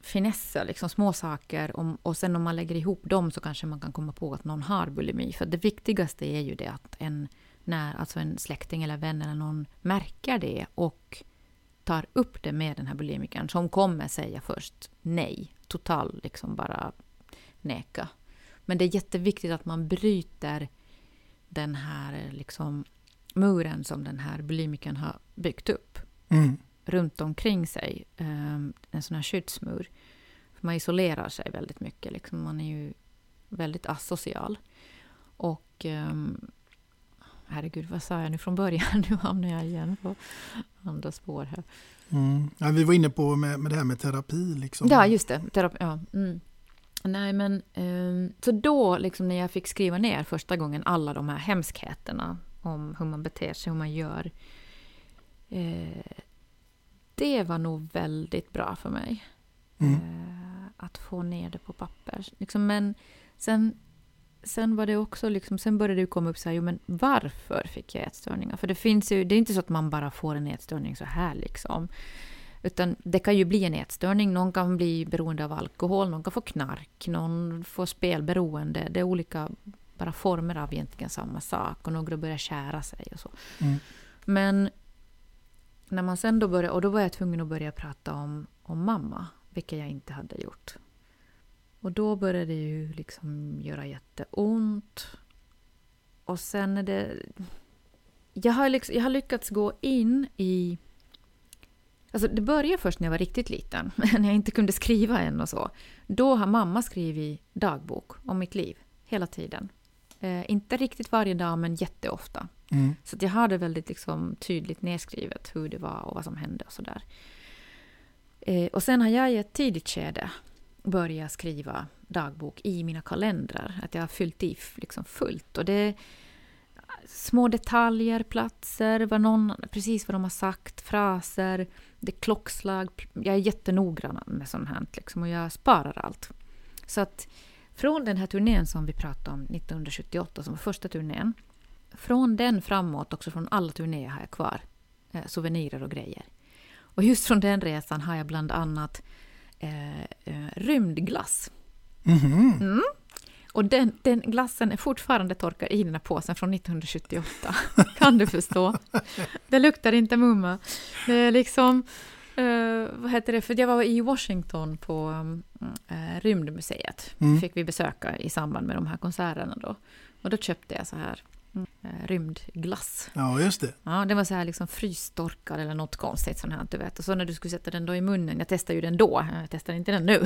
finesser, liksom små saker. Om, och sen om man lägger ihop dem så kanske man kan komma på att någon har bulimi. För det viktigaste är ju det att en, när, alltså en släkting eller vän eller någon märker det och tar upp det med den här bulimikern som kommer säga först nej, total liksom bara neka. Men det är jätteviktigt att man bryter den här liksom muren som den här bulimikern har byggt upp mm. runt omkring sig. Um, en sån här skyddsmur. Man isolerar sig väldigt mycket. Liksom. Man är ju väldigt asocial. Och um, herregud, vad sa jag nu från början? Nu hamnar jag igen på andra spår här. Mm. Ja, vi var inne på med, med det här med terapi. Liksom. Ja, just det. Terapi, ja. Mm. Nej, men um, så då liksom när jag fick skriva ner första gången alla de här hemskheterna om hur man beter sig, hur man gör. Eh, det var nog väldigt bra för mig. Mm. Eh, att få ner det på papper. Liksom, men sen, sen var det också liksom, sen började det komma upp så här, jo men varför fick jag ätstörningar? För det finns ju, det är inte så att man bara får en ätstörning så här liksom. Utan det kan ju bli en ätstörning. Någon kan bli beroende av alkohol, någon kan få knark, någon får spelberoende. Det är olika bara former av egentligen samma sak. Och några börjar kära sig och så. Mm. Men när man sen då började, och då var jag tvungen att börja prata om, om mamma, vilket jag inte hade gjort. Och då började det ju liksom göra jätteont. Och sen är det... Jag har, liksom, jag har lyckats gå in i Alltså det började först när jag var riktigt liten, när jag inte kunde skriva än och så. Då har mamma skrivit dagbok om mitt liv, hela tiden. Eh, inte riktigt varje dag, men jätteofta. Mm. Så jag har det väldigt liksom, tydligt nedskrivet hur det var och vad som hände och sådär. Eh, och sen har jag i ett tidigt skede börjat skriva dagbok i mina kalendrar. Att jag har fyllt i liksom fullt. Och det små detaljer, platser, vad någon, precis vad de har sagt, fraser, det klockslag. Jag är jättenoggrann med sånt här liksom, och jag sparar allt. Så att från den här turnén som vi pratade om 1978, som var första turnén, från den framåt, också från alla turnéer har jag kvar eh, souvenirer och grejer. Och just från den resan har jag bland annat eh, eh, rymdglass. Mm -hmm. mm. Och den, den glassen är fortfarande torkad i den här påsen från 1978. kan du förstå? Det luktar inte mumma. Det är liksom... Uh, vad heter det? För jag var i Washington på uh, Rymdmuseet. Mm. fick vi besöka i samband med de här konserterna då. Och då köpte jag så här uh, rymdglass. Ja, just det. Ja, det var så här liksom frystorkad eller något konstigt sånt här, du vet. Och så när du skulle sätta den då i munnen, jag testade ju den då, jag testar inte den nu.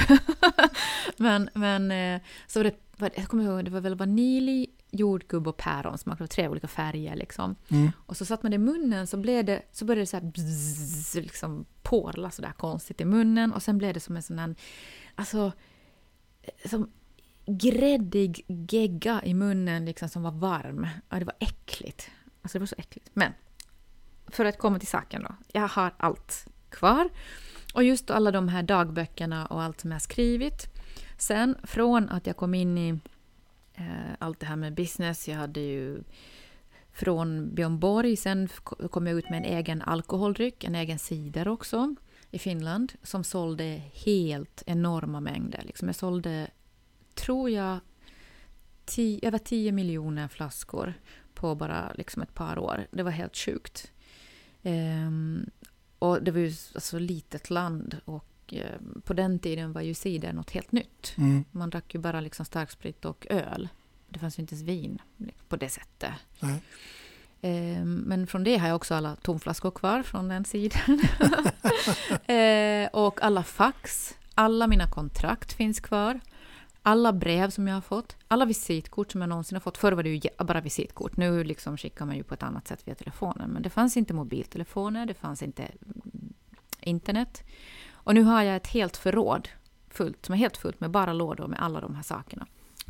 men, men så var det jag kommer ihåg, det var väl vanilj, jordgubb och päron tre olika färger. Liksom. Mm. Och så satt man det i munnen så, blev det, så började det så här bzzz, liksom porla så där konstigt i munnen och sen blev det som en sån här, alltså, som gräddig gegga i munnen liksom som var varm. Ja, det var äckligt. Alltså det var så äckligt. Men, för att komma till saken då. Jag har allt kvar. Och just alla de här dagböckerna och allt som jag skrivit. Sen från att jag kom in i eh, allt det här med business, jag hade ju från Björn Borg, sen kom jag ut med en egen alkoholdryck, en egen cider också i Finland, som sålde helt enorma mängder. Liksom jag sålde, tror jag, tio, över 10 miljoner flaskor på bara liksom ett par år. Det var helt sjukt. Um, och det var ju alltså litet land och Eh, på den tiden var ju cider något helt nytt. Mm. Man drack ju bara liksom starksprit och öl. Det fanns ju inte ens vin på det sättet. Eh, men från det har jag också alla tomflaskor kvar från den sidan. eh, och alla fax, alla mina kontrakt finns kvar. Alla brev som jag har fått, alla visitkort som jag någonsin har fått. Förr var det ju bara visitkort, nu liksom skickar man ju på ett annat sätt via telefonen. Men det fanns inte mobiltelefoner, det fanns inte mm, internet. Och nu har jag ett helt förråd fullt, som är helt fullt med bara lådor med alla de här sakerna.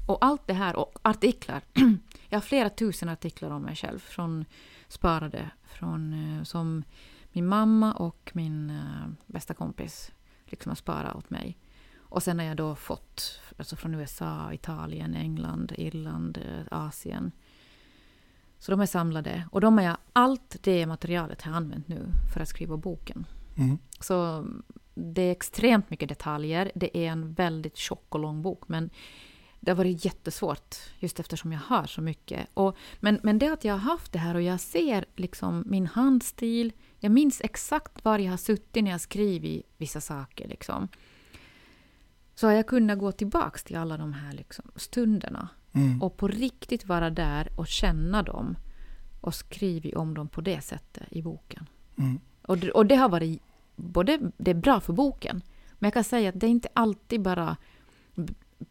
Och allt det här, och artiklar. jag har flera tusen artiklar om mig själv, från sparade, från, eh, som min mamma och min eh, bästa kompis liksom har sparat åt mig. Och sen har jag då fått alltså från USA, Italien, England, Irland, eh, Asien. Så de är samlade. Och de är allt det materialet har jag använt nu för att skriva boken. Mm. Så det är extremt mycket detaljer. Det är en väldigt tjock och lång bok. Men det har varit jättesvårt just eftersom jag har så mycket. Och, men, men det att jag har haft det här och jag ser liksom min handstil. Jag minns exakt var jag har suttit när jag skrivit vissa saker. Liksom. Så har jag kunnat gå tillbaka till alla de här liksom stunderna. Mm. Och på riktigt vara där och känna dem. Och skrivit om dem på det sättet i boken. Mm. Och, det, och det har varit både det är bra för boken, men jag kan säga att det är inte alltid bara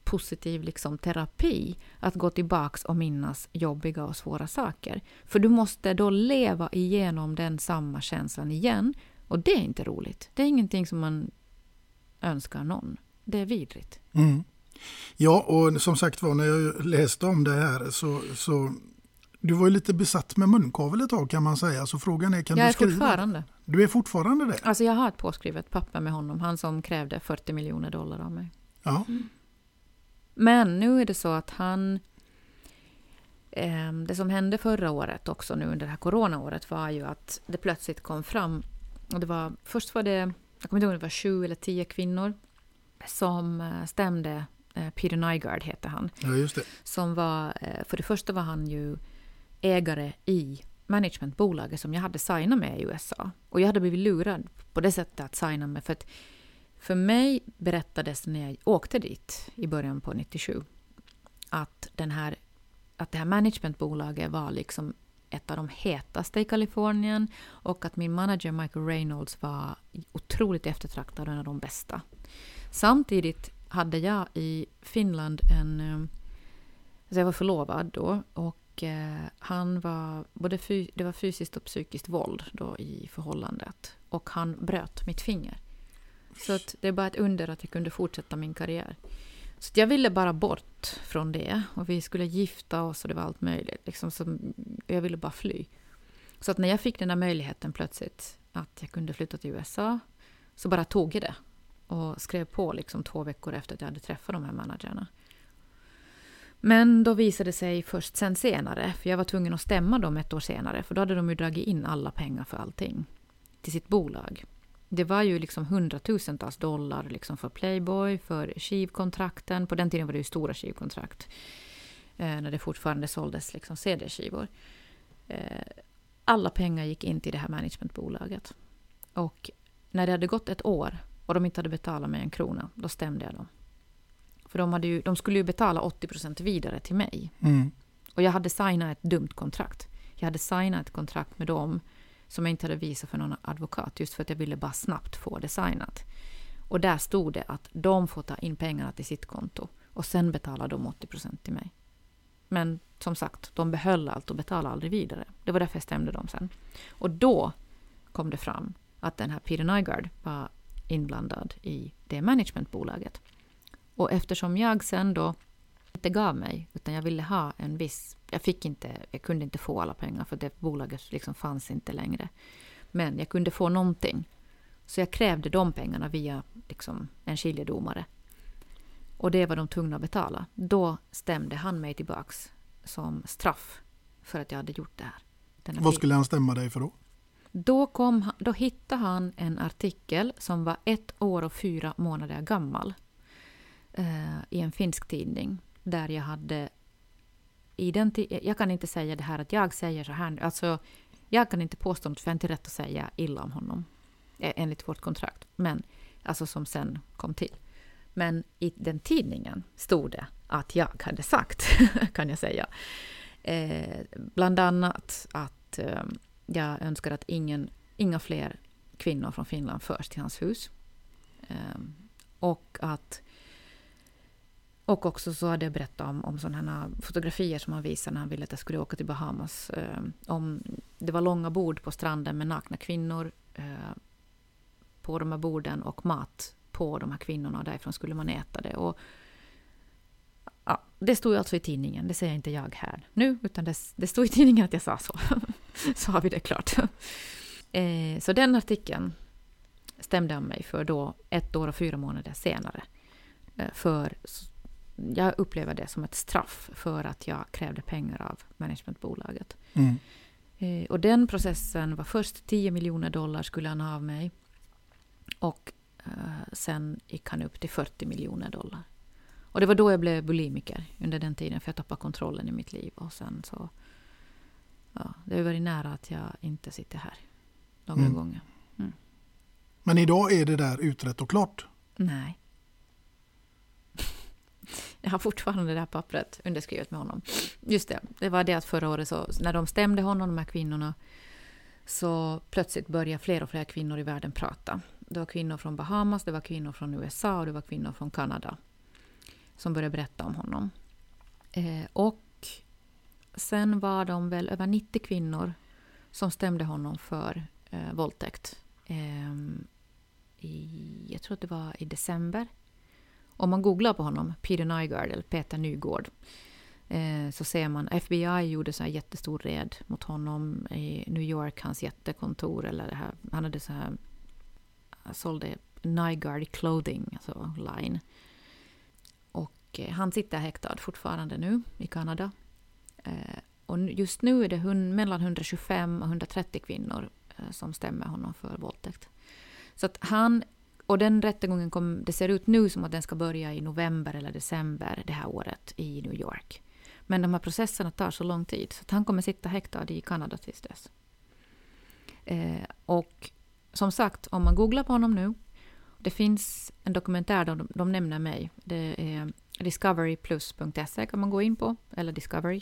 positiv liksom, terapi att gå tillbaks och minnas jobbiga och svåra saker. För du måste då leva igenom den samma känslan igen. Och det är inte roligt. Det är ingenting som man önskar någon. Det är vidrigt. Mm. Ja, och som sagt var när jag läste om det här så, så du var ju lite besatt med munkavel ett tag kan man säga. Så frågan är, kan jag du skriva? Jag är fortfarande. Du är fortfarande det? Alltså jag har ett påskrivet papper med honom. Han som krävde 40 miljoner dollar av mig. Ja. Mm. Men nu är det så att han... Eh, det som hände förra året också nu under det här coronaåret var ju att det plötsligt kom fram... Och det var, först var det, jag kommer inte ihåg om det var sju eller tio kvinnor som eh, stämde eh, Peter Nygaard heter han. Ja, just det. Som var, eh, för det första var han ju ägare i managementbolaget som jag hade signat med i USA. Och jag hade blivit lurad på det sättet att signa med. För att för mig berättades när jag åkte dit i början på 97 att, den här, att det här managementbolaget var liksom ett av de hetaste i Kalifornien och att min manager Michael Reynolds var otroligt eftertraktad och en av de bästa. Samtidigt hade jag i Finland en... Eh, alltså jag var förlovad då och eh, han var både fy, det var fysiskt och psykiskt våld då i förhållandet. Och han bröt mitt finger. Så att det är bara ett under att jag kunde fortsätta min karriär. Så jag ville bara bort från det. Och vi skulle gifta oss och det var allt möjligt. Liksom, så jag ville bara fly. Så att när jag fick den här möjligheten plötsligt att jag kunde flytta till USA så bara tog jag det. Och skrev på liksom två veckor efter att jag hade träffat de här managerna. Men då visade det sig först sen senare, för jag var tvungen att stämma dem ett år senare, för då hade de ju dragit in alla pengar för allting till sitt bolag. Det var ju liksom hundratusentals dollar liksom för Playboy, för skivkontrakten. På den tiden var det ju stora skivkontrakt. Eh, när det fortfarande såldes liksom CD-skivor. Eh, alla pengar gick in till det här managementbolaget. Och när det hade gått ett år och de inte hade betalat mig en krona, då stämde jag dem. För de, ju, de skulle ju betala 80 procent vidare till mig. Mm. Och jag hade signat ett dumt kontrakt. Jag hade signat ett kontrakt med dem som jag inte hade visat för någon advokat, just för att jag ville bara snabbt få det signat. Och där stod det att de får ta in pengarna till sitt konto och sen betalar de 80 procent till mig. Men som sagt, de behöll allt och betalade aldrig vidare. Det var därför jag stämde dem sen. Och då kom det fram att den här Peter Nygaard var inblandad i det managementbolaget. Och eftersom jag sen då inte gav mig, utan jag ville ha en viss... Jag, fick inte, jag kunde inte få alla pengar för det bolaget liksom fanns inte längre. Men jag kunde få någonting. Så jag krävde de pengarna via liksom, en skiljedomare. Och det var de tvungna att betala. Då stämde han mig tillbaks som straff för att jag hade gjort det här. Vad skulle han stämma dig för då? Då, kom, då hittade han en artikel som var ett år och fyra månader gammal eh, i en finsk tidning där jag hade... Identi jag kan inte säga det här att jag säger så här. Alltså, jag kan inte påstå något, för jag har inte rätt att säga illa om honom. Eh, enligt vårt kontrakt. Men, alltså som sen kom till. Men i den tidningen stod det att jag hade sagt, kan jag säga. Eh, bland annat att att eh, jag önskar att ingen, inga fler kvinnor från Finland förs till hans hus. Eh, och att och också så hade jag berättat om, om sådana fotografier som han visade när han ville att jag skulle åka till Bahamas. Eh, om, det var långa bord på stranden med nakna kvinnor eh, på de här borden och mat på de här kvinnorna. Därifrån skulle man äta det. Och, ja, det stod alltså i tidningen, det säger inte jag här nu, utan det, det stod i tidningen att jag sa så. så har vi det klart. Eh, så den artikeln stämde han mig för då ett år och fyra månader senare. Eh, för jag upplever det som ett straff för att jag krävde pengar av managementbolaget. Mm. Eh, och den processen var först 10 miljoner dollar skulle han ha av mig. Och eh, sen gick han upp till 40 miljoner dollar. Och det var då jag blev bulimiker, under den tiden, för jag tappade kontrollen i mitt liv. Och sen så... Ja, det har varit nära att jag inte sitter här några mm. gånger. Mm. Men idag är det där utrett och klart? Nej. Jag har fortfarande det här pappret underskrivet med honom. Just det, det var det att förra året så, när de stämde honom, de här kvinnorna, så plötsligt började fler och fler kvinnor i världen prata. Det var kvinnor från Bahamas, det var kvinnor från USA och det var kvinnor från Kanada som började berätta om honom. Eh, och sen var de väl över 90 kvinnor som stämde honom för eh, våldtäkt. Eh, i, jag tror att det var i december. Om man googlar på honom, Peter Nygard eller Peter Nygård, eh, så ser man FBI gjorde så här jättestor red mot honom i New York, hans jättekontor. Eller det här, han hade så här, sålde Nygard clothing, alltså line. Och eh, han sitter häktad fortfarande nu i Kanada. Eh, och just nu är det mellan 125 och 130 kvinnor eh, som stämmer honom för våldtäkt. Så att han, och den rättegången kom, det ser ut nu som att den ska börja i november eller december det här året i New York. Men de här processerna tar så lång tid så att han kommer sitta häktad i Kanada tills dess. Eh, och som sagt, om man googlar på honom nu, det finns en dokumentär där de, de nämner mig. Det är discoveryplus.se kan man gå in på, eller Discovery.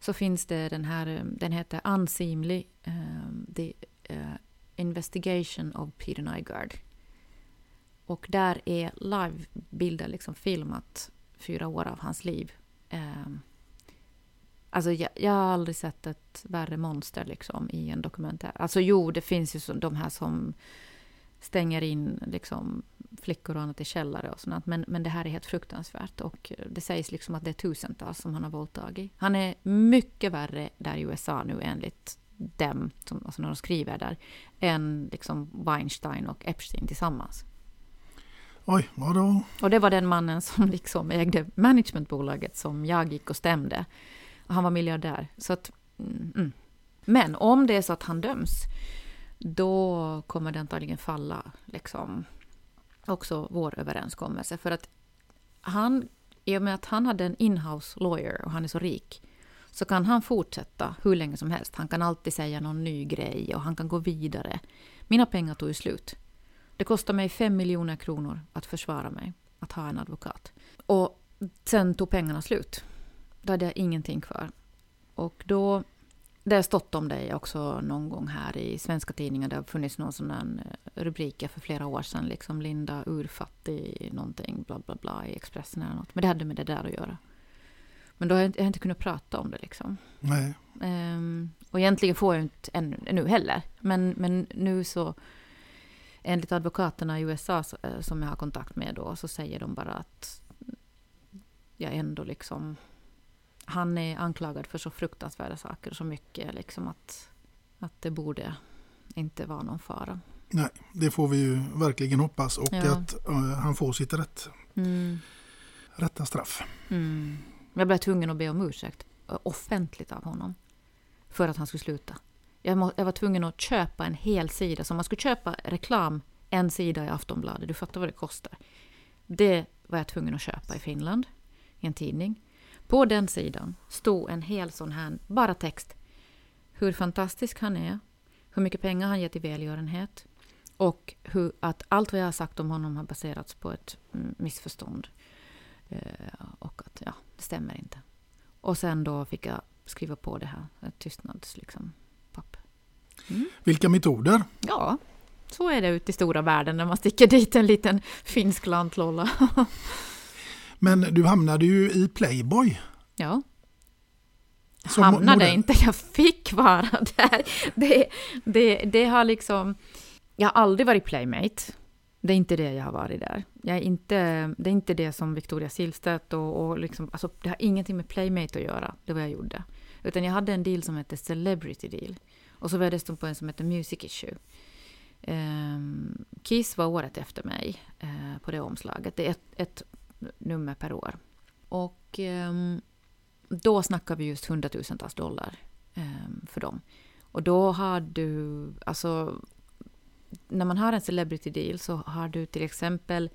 Så finns det den här, eh, den heter Unseemly, uh, the uh, Investigation of Peter Nygaard. Och där är livebilder liksom filmat fyra år av hans liv. Um, alltså jag, jag, har aldrig sett ett värre monster liksom i en dokumentär. Alltså jo, det finns ju så, de här som stänger in liksom flickor och annat i källare och sånt. Men, men det här är helt fruktansvärt. Och det sägs liksom att det är tusentals som han har våldtagit. Han är mycket värre där i USA nu enligt dem, som, alltså när de skriver där, än liksom Weinstein och Epstein tillsammans. Oj, vadå? Och det var den mannen som liksom ägde managementbolaget som jag gick och stämde. Han var miljardär. Så att, mm, mm. Men om det är så att han döms, då kommer det antagligen falla liksom, också vår överenskommelse. För att han, i och med att han hade en inhouse lawyer och han är så rik, så kan han fortsätta hur länge som helst. Han kan alltid säga någon ny grej och han kan gå vidare. Mina pengar tog ju slut. Det kostade mig fem miljoner kronor att försvara mig, att ha en advokat. Och sen tog pengarna slut. Då hade jag ingenting kvar. Och då det har stått om dig också någon gång här i svenska tidningar. Det har funnits någon sån eh, rubriker för flera år sedan. Liksom Linda urfattig någonting, bla bla bla i Expressen eller något. Men det hade med det där att göra. Men då har jag inte, jag har inte kunnat prata om det liksom. Nej. Um, och egentligen får jag inte ännu, nu heller. Men, men nu så, enligt advokaterna i USA eh, som jag har kontakt med då, så säger de bara att jag ändå liksom han är anklagad för så fruktansvärda saker och så mycket liksom att, att det borde inte vara någon fara. Nej, det får vi ju verkligen hoppas och ja. att uh, han får sitt rätt. Mm. rätta straff. Mm. Jag blev tvungen att be om ursäkt eh, offentligt av honom för att han skulle sluta. Jag, må, jag var tvungen att köpa en hel sida. Så om man skulle köpa reklam, en sida i Aftonbladet, du fattar vad det kostar. Det var jag tvungen att köpa i Finland, i en tidning. På den sidan stod en hel sån här, bara text. Hur fantastisk han är, hur mycket pengar han ger till välgörenhet och hur, att allt vad jag har sagt om honom har baserats på ett mm, missförstånd. Eh, och att ja, det stämmer inte. Och sen då fick jag skriva på det här, tystnads liksom, Vilka metoder? Ja, så är det ute i stora världen när man sticker dit en liten finsk lantlolla. Men du hamnade ju i Playboy. ja. som hamnade modell. inte, jag fick vara där. Det, det, det har liksom... Jag har aldrig varit playmate. Det är inte det jag har varit där. Jag är inte, det är inte det som Victoria Silvstedt och, och liksom, alltså, det har ingenting med playmate att göra, det var jag gjorde. Utan jag hade en deal som hette Celebrity Deal. Och så var jag dessutom på en som hette Music Issue. Ehm, Kiss var året efter mig eh, på det omslaget. Det är ett, ett nummer per år. Och ehm, då snackar vi just hundratusentals dollar ehm, för dem. Och då har du, alltså, när man har en celebrity deal så har du till exempel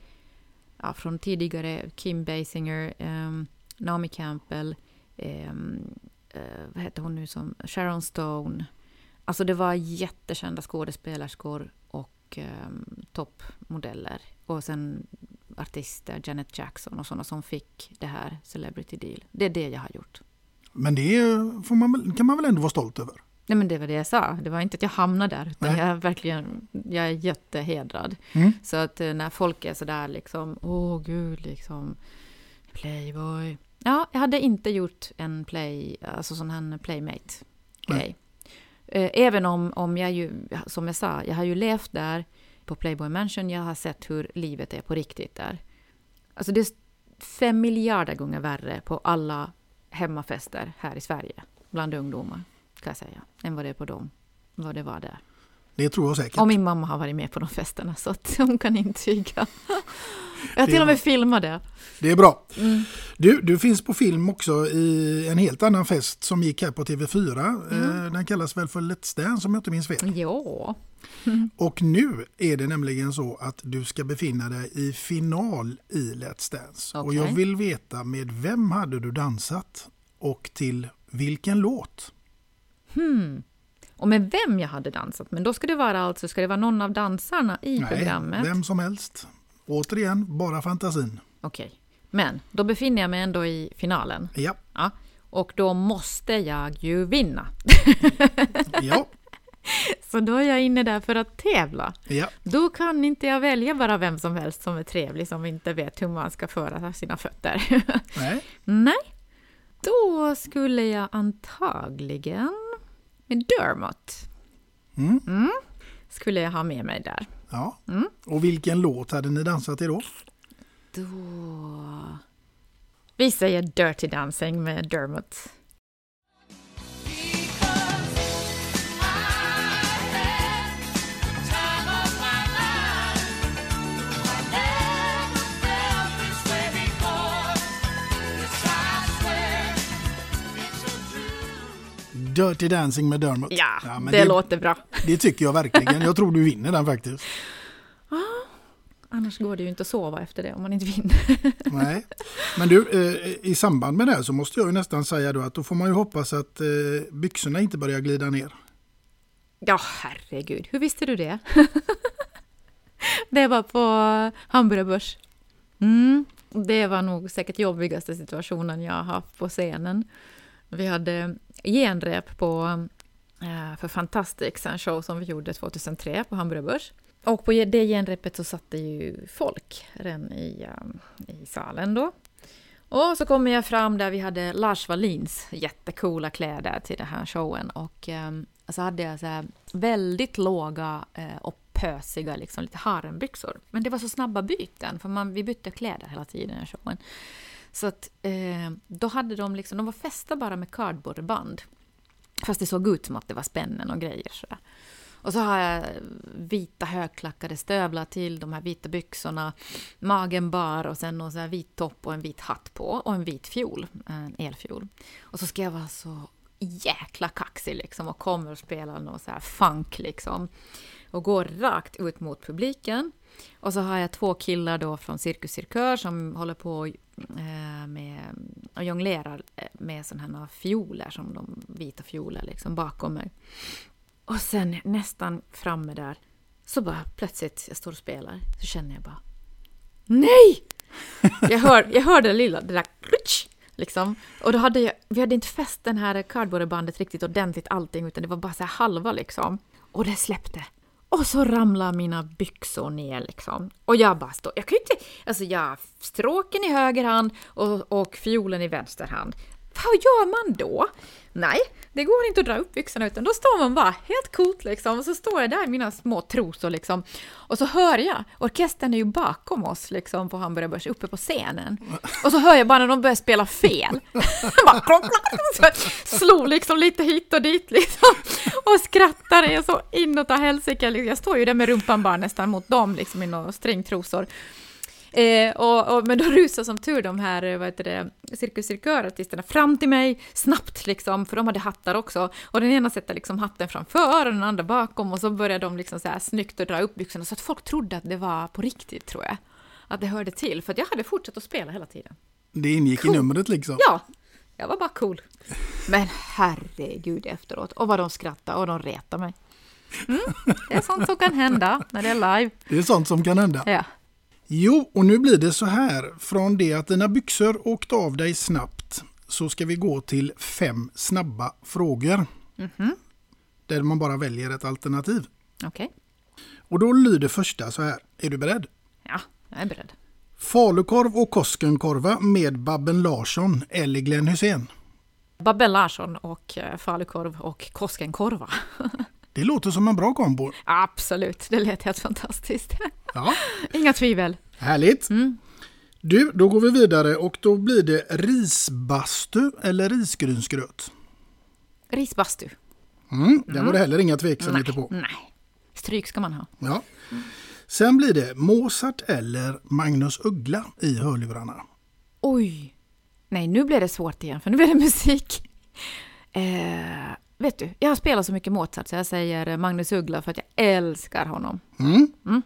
ja, från tidigare Kim Basinger, ehm, Naomi Campbell, ehm, eh, vad heter hon nu som, Sharon Stone. Alltså det var jättekända skådespelerskor och um, toppmodeller. Och sen artister, Janet Jackson och sådana som fick det här Celebrity Deal. Det är det jag har gjort. Men det får man, kan man väl ändå vara stolt över? Nej men det var det jag sa. Det var inte att jag hamnade där, utan Nej. jag är verkligen, jag är jättehedrad. Mm. Så att eh, när folk är sådär liksom, åh gud liksom, Playboy. Ja, jag hade inte gjort en play, alltså sån här playmate-grej. Eh, Även om, om jag ju, som jag sa, jag har ju levt där på Playboy Mansion, jag har sett hur livet är på riktigt där. Alltså det är fem miljarder gånger värre på alla hemmafester här i Sverige, bland ungdomar, kan jag säga, än vad det är på dem, vad det var där. Det tror jag säkert. Och min mamma har varit med på de festerna, så att hon kan intyga. Jag till och med filmat det. Det är bra. Mm. Du, du finns på film också i en helt annan fest som gick här på TV4. Mm. Eh, Den kallas väl för Let's Dance om jag inte minns fel. Ja. Och nu är det nämligen så att du ska befinna dig i final i Let's Dance. Och Okej. jag vill veta med vem hade du dansat och till vilken låt? Hmm. Och med vem jag hade dansat, men då ska det vara alltså, ska det vara någon av dansarna i Nej, programmet? vem som helst. Återigen, bara fantasin. Okej. Men då befinner jag mig ändå i finalen. Ja, Ja. Och då måste jag ju vinna. ja, Så då är jag inne där för att tävla. ja. Då kan inte jag välja bara vem som helst som är trevlig, som inte vet hur man ska föra sina fötter. Nej. Nej. Då skulle jag antagligen med Dermot. Mm. Skulle jag ha med mig där. Ja. Mm. Och vilken låt hade ni dansat till då? Då... Vi säger Dirty Dancing med Dermot. Dirty Dancing med Dermot. Ja, men det, låter bra. Det tycker jag verkligen. Jag tror du vinner den faktiskt. Annars går det ju inte att sova efter det om man inte vinner. Nej. Men du, eh, i samband med det här så måste jag ju nästan säga då att då får man ju hoppas att eh, byxorna inte börjar glida ner. Ja, herregud. Hur visste du det? det var på Hamburgerbörs. Mm. Det var nog säkert jobbigaste situationen jag har haft på scenen. Vi hade genrep på eh, för Fantastics, en show som vi gjorde 2003 på Hamburger Börs. Och på det genrepet så satt det ju folk redan i, eh, i salen då. Och så kommer jag fram där vi hade Lars Wallins jättecoola kläder till den här showen. Och eh, så hade jag så här väldigt låga eh, och pösiga, liksom, lite harembyxor. Men det var så snabba byten, för man, vi bytte kläder hela tiden i showen. Så att eh, då hade de liksom, de var fästa bara med cardboardband. Fast det såg ut som att det var spännen och grejer. sådär. Och så har jag vita högklackade stövlar till de här vita byxorna, magen bar och sen någon sån här vit topp och en vit hatt på och en vit fiol, en elfiol. Och så ska jag vara så jäkla kaxig liksom och kommer och spelar någon så här funk liksom. Och går rakt ut mot publiken. Och så har jag två killar då från Cirkus Cirkör som håller på eh, med och jonglerar eh, med sådana här fioler, som de vita fioler liksom bakom mig. Och sen nästan framme där, så bara plötsligt, jag står och spelar, så känner jag bara Nej! Jag hör, jag hör det lilla, det där Liksom. Och då hade jag, vi hade inte fäst den här cardboardbandet riktigt ordentligt allting utan det var bara så här halva liksom. Och det släppte. Och så ramlar mina byxor ner liksom. Och jag bara står, jag kan ju inte, alltså jag har stråken i höger hand och, och fiolen i vänster hand. Vad gör man då? Nej, det går inte att dra upp byxorna utan då står man bara helt coolt liksom och så står jag där i mina små trosor liksom och så hör jag, orkestern är ju bakom oss liksom på Hamburgerbörs uppe på scenen och så hör jag bara när de börjar spela fel. bara klonk, klonk, slog liksom lite hit och dit liksom och skrattade så inåt helsike. Liksom. Jag står ju där med rumpan bara nästan mot dem liksom i några stringtrosor. Eh, och, och, men då rusade som tur de här vad heter det, Cirkus Cirkör-artisterna fram till mig snabbt liksom, för de hade hattar också. Och den ena sätter liksom hatten framför och den andra bakom och så började de liksom så här snyggt att dra upp byxorna så att folk trodde att det var på riktigt tror jag. Att det hörde till, för jag hade fortsatt att spela hela tiden. Det ingick cool. i numret liksom? Ja, jag var bara cool. Men herregud efteråt, och vad de skrattade och de retade mig. Mm, det är sånt som kan hända när det är live. Det är sånt som kan hända. Ja. Jo, och nu blir det så här. Från det att dina byxor åkte av dig snabbt så ska vi gå till fem snabba frågor. Mm -hmm. Där man bara väljer ett alternativ. Okej. Okay. Och då lyder första så här. Är du beredd? Ja, jag är beredd. Falukorv och Koskenkorva med Babben Larsson eller Glenn Hussein? Babben Larsson och eh, falukorv och Koskenkorva. Det låter som en bra kombo. Absolut, det lät helt fantastiskt. Ja. Inga tvivel. Härligt. Mm. Du, då går vi vidare och då blir det risbastu eller risgrynsgröt? Risbastu. Mm, där var det heller inga tveksamheter på. Nej, stryk ska man ha. Ja. Sen blir det Mozart eller Magnus Uggla i hörlurarna. Oj! Nej, nu blir det svårt igen för nu blir det musik. Eh, vet du, jag har spelat så mycket Mozart så jag säger Magnus Uggla för att jag älskar honom. Mm. Mm.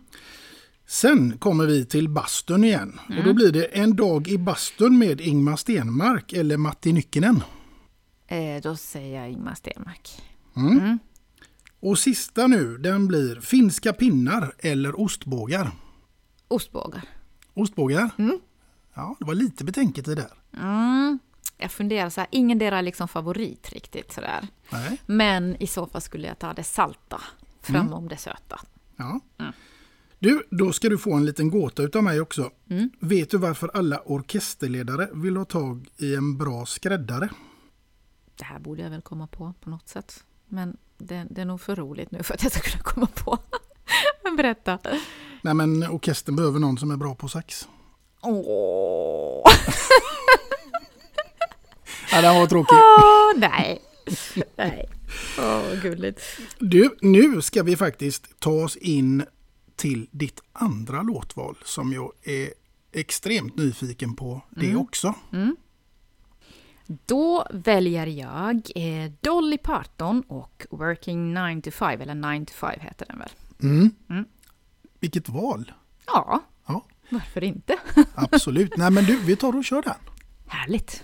Sen kommer vi till bastun igen. Mm. Och då blir det En dag i bastun med Ingmar Stenmark eller Matti Nyckinen. Eh, då säger jag Ingmar Stenmark. Mm. Mm. Och sista nu, den blir Finska pinnar eller ostbågar. Ostbågar. Ostbågar? Mm. Ja, det var lite betänketid där. Mm. Jag funderar så här, ingen deras liksom favorit riktigt sådär. Nej. Men i så fall skulle jag ta det salta framom Mm. det söta. Ja. Mm. Du, då ska du få en liten gåta utav mig också. Mm. Vet du varför alla orkesterledare vill ha tag i en bra skräddare? Det här borde jag väl komma på på något sätt. Men det, det är nog för roligt nu för att jag ska kunna komma på. Men berätta. Nej men orkestern behöver någon som är bra på sax. Åh! Ja, den var tråkig. Åh, nej. Nej. Åh, gulligt. Du, nu ska vi faktiskt ta oss in till ditt andra låtval som jag är extremt nyfiken på det Mm. också. Mm. Då väljer jag eh, Dolly Parton och Working 9 to 5, eller 9 to 5 heter den väl? Mm. Mm. Vilket val! Ja, Ja, varför inte? absolut. Nej men du, vi tar och kör den. Härligt.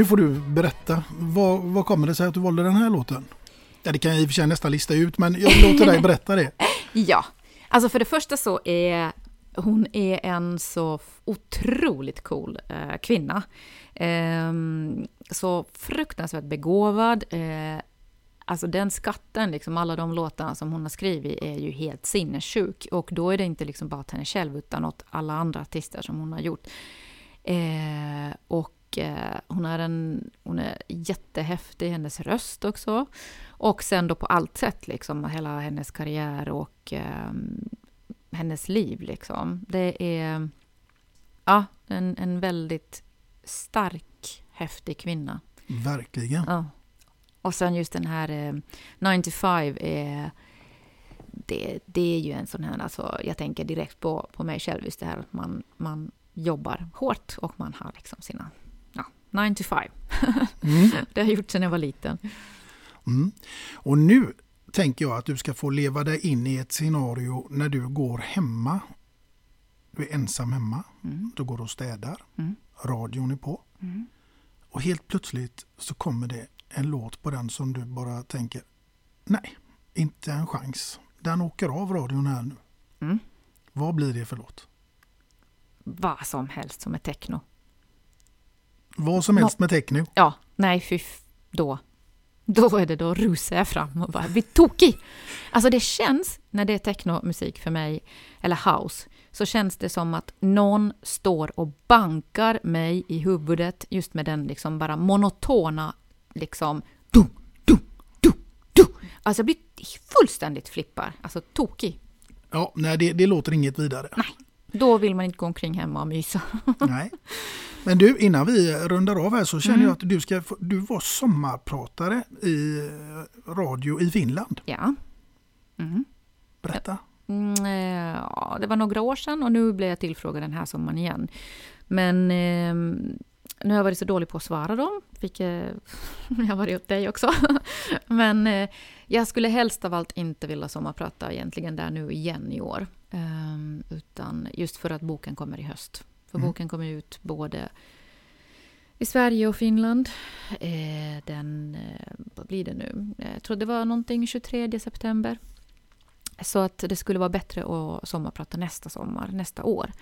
nu får du berätta. Vad, vad kommer det sig att du valde den här låten? Ja, det kan jag i och för sig nästan lista ut, men jag låter dig berätta det. Ja, alltså för det första så är hon är en så otroligt cool eh, kvinna. Eh, så fruktansvärt begåvad. Eh, alltså den skatten, liksom alla de låtarna som hon har skrivit är ju helt sinnessjuk. Och då är det inte liksom bara till henne själv utan åt alla andra artister som hon har gjort. Eh, och hon är, en, hon är jättehäftig, hennes röst också. Och sen då på allt sätt, liksom hela hennes karriär och eh, hennes liv. Liksom. Det är ja, en, en väldigt stark, häftig kvinna. Verkligen. Ja. Och sen just den här eh, 95 är... Det, det är ju en sån här, alltså, jag tänker direkt på, på mig själv, just det här att man, man jobbar hårt och man har liksom sina, ja, 95. Mm. det har jag gjort sedan jag var liten. Mm. Och nu tänker jag att du ska få leva dig in i ett scenario när du går hemma. Du är ensam hemma. Mm. Du går och städar. Mm. Radion är på. Mm. Och helt plötsligt så kommer det en låt på den som du bara tänker nej, inte en chans. Den åker av radion här nu. Mm. Vad blir det för låt? Vad som helst som är techno. Vad som helst med techno? Ja, nej fy då. Då är det då rusar jag fram och bara blir tokig. Alltså det känns, när det är technomusik för mig, eller house, så känns det som att någon står och bankar mig i huvudet just med den liksom bara monotona liksom du, du, du, du. Alltså jag blir fullständigt flippar, alltså tokig. Ja, nej det, det låter inget vidare. Nej, då vill man inte gå omkring hemma och mysa. nej. Men du, innan vi rundar av här så känner mm. jag att du ska du var sommarpratare i radio i Finland. Ja. Mm. Berätta. Mm, eh, ja, det var några år sedan och nu blev jag tillfrågad den här sommaren igen. Men eh, nu har jag varit så dålig på att svara dem. Fick, eh, jag har varit åt dig också. Men eh, jag skulle helst av allt inte vilja sommarprata egentligen där nu igen i år. Um, utan just för att boken kommer i höst. För mm. boken kommer ut både i Sverige och Finland. Eh, den, eh, vad blir det nu? Jag tror det var någonting 23 september. Så att det skulle vara bättre att sommarprata nästa sommar, nästa år.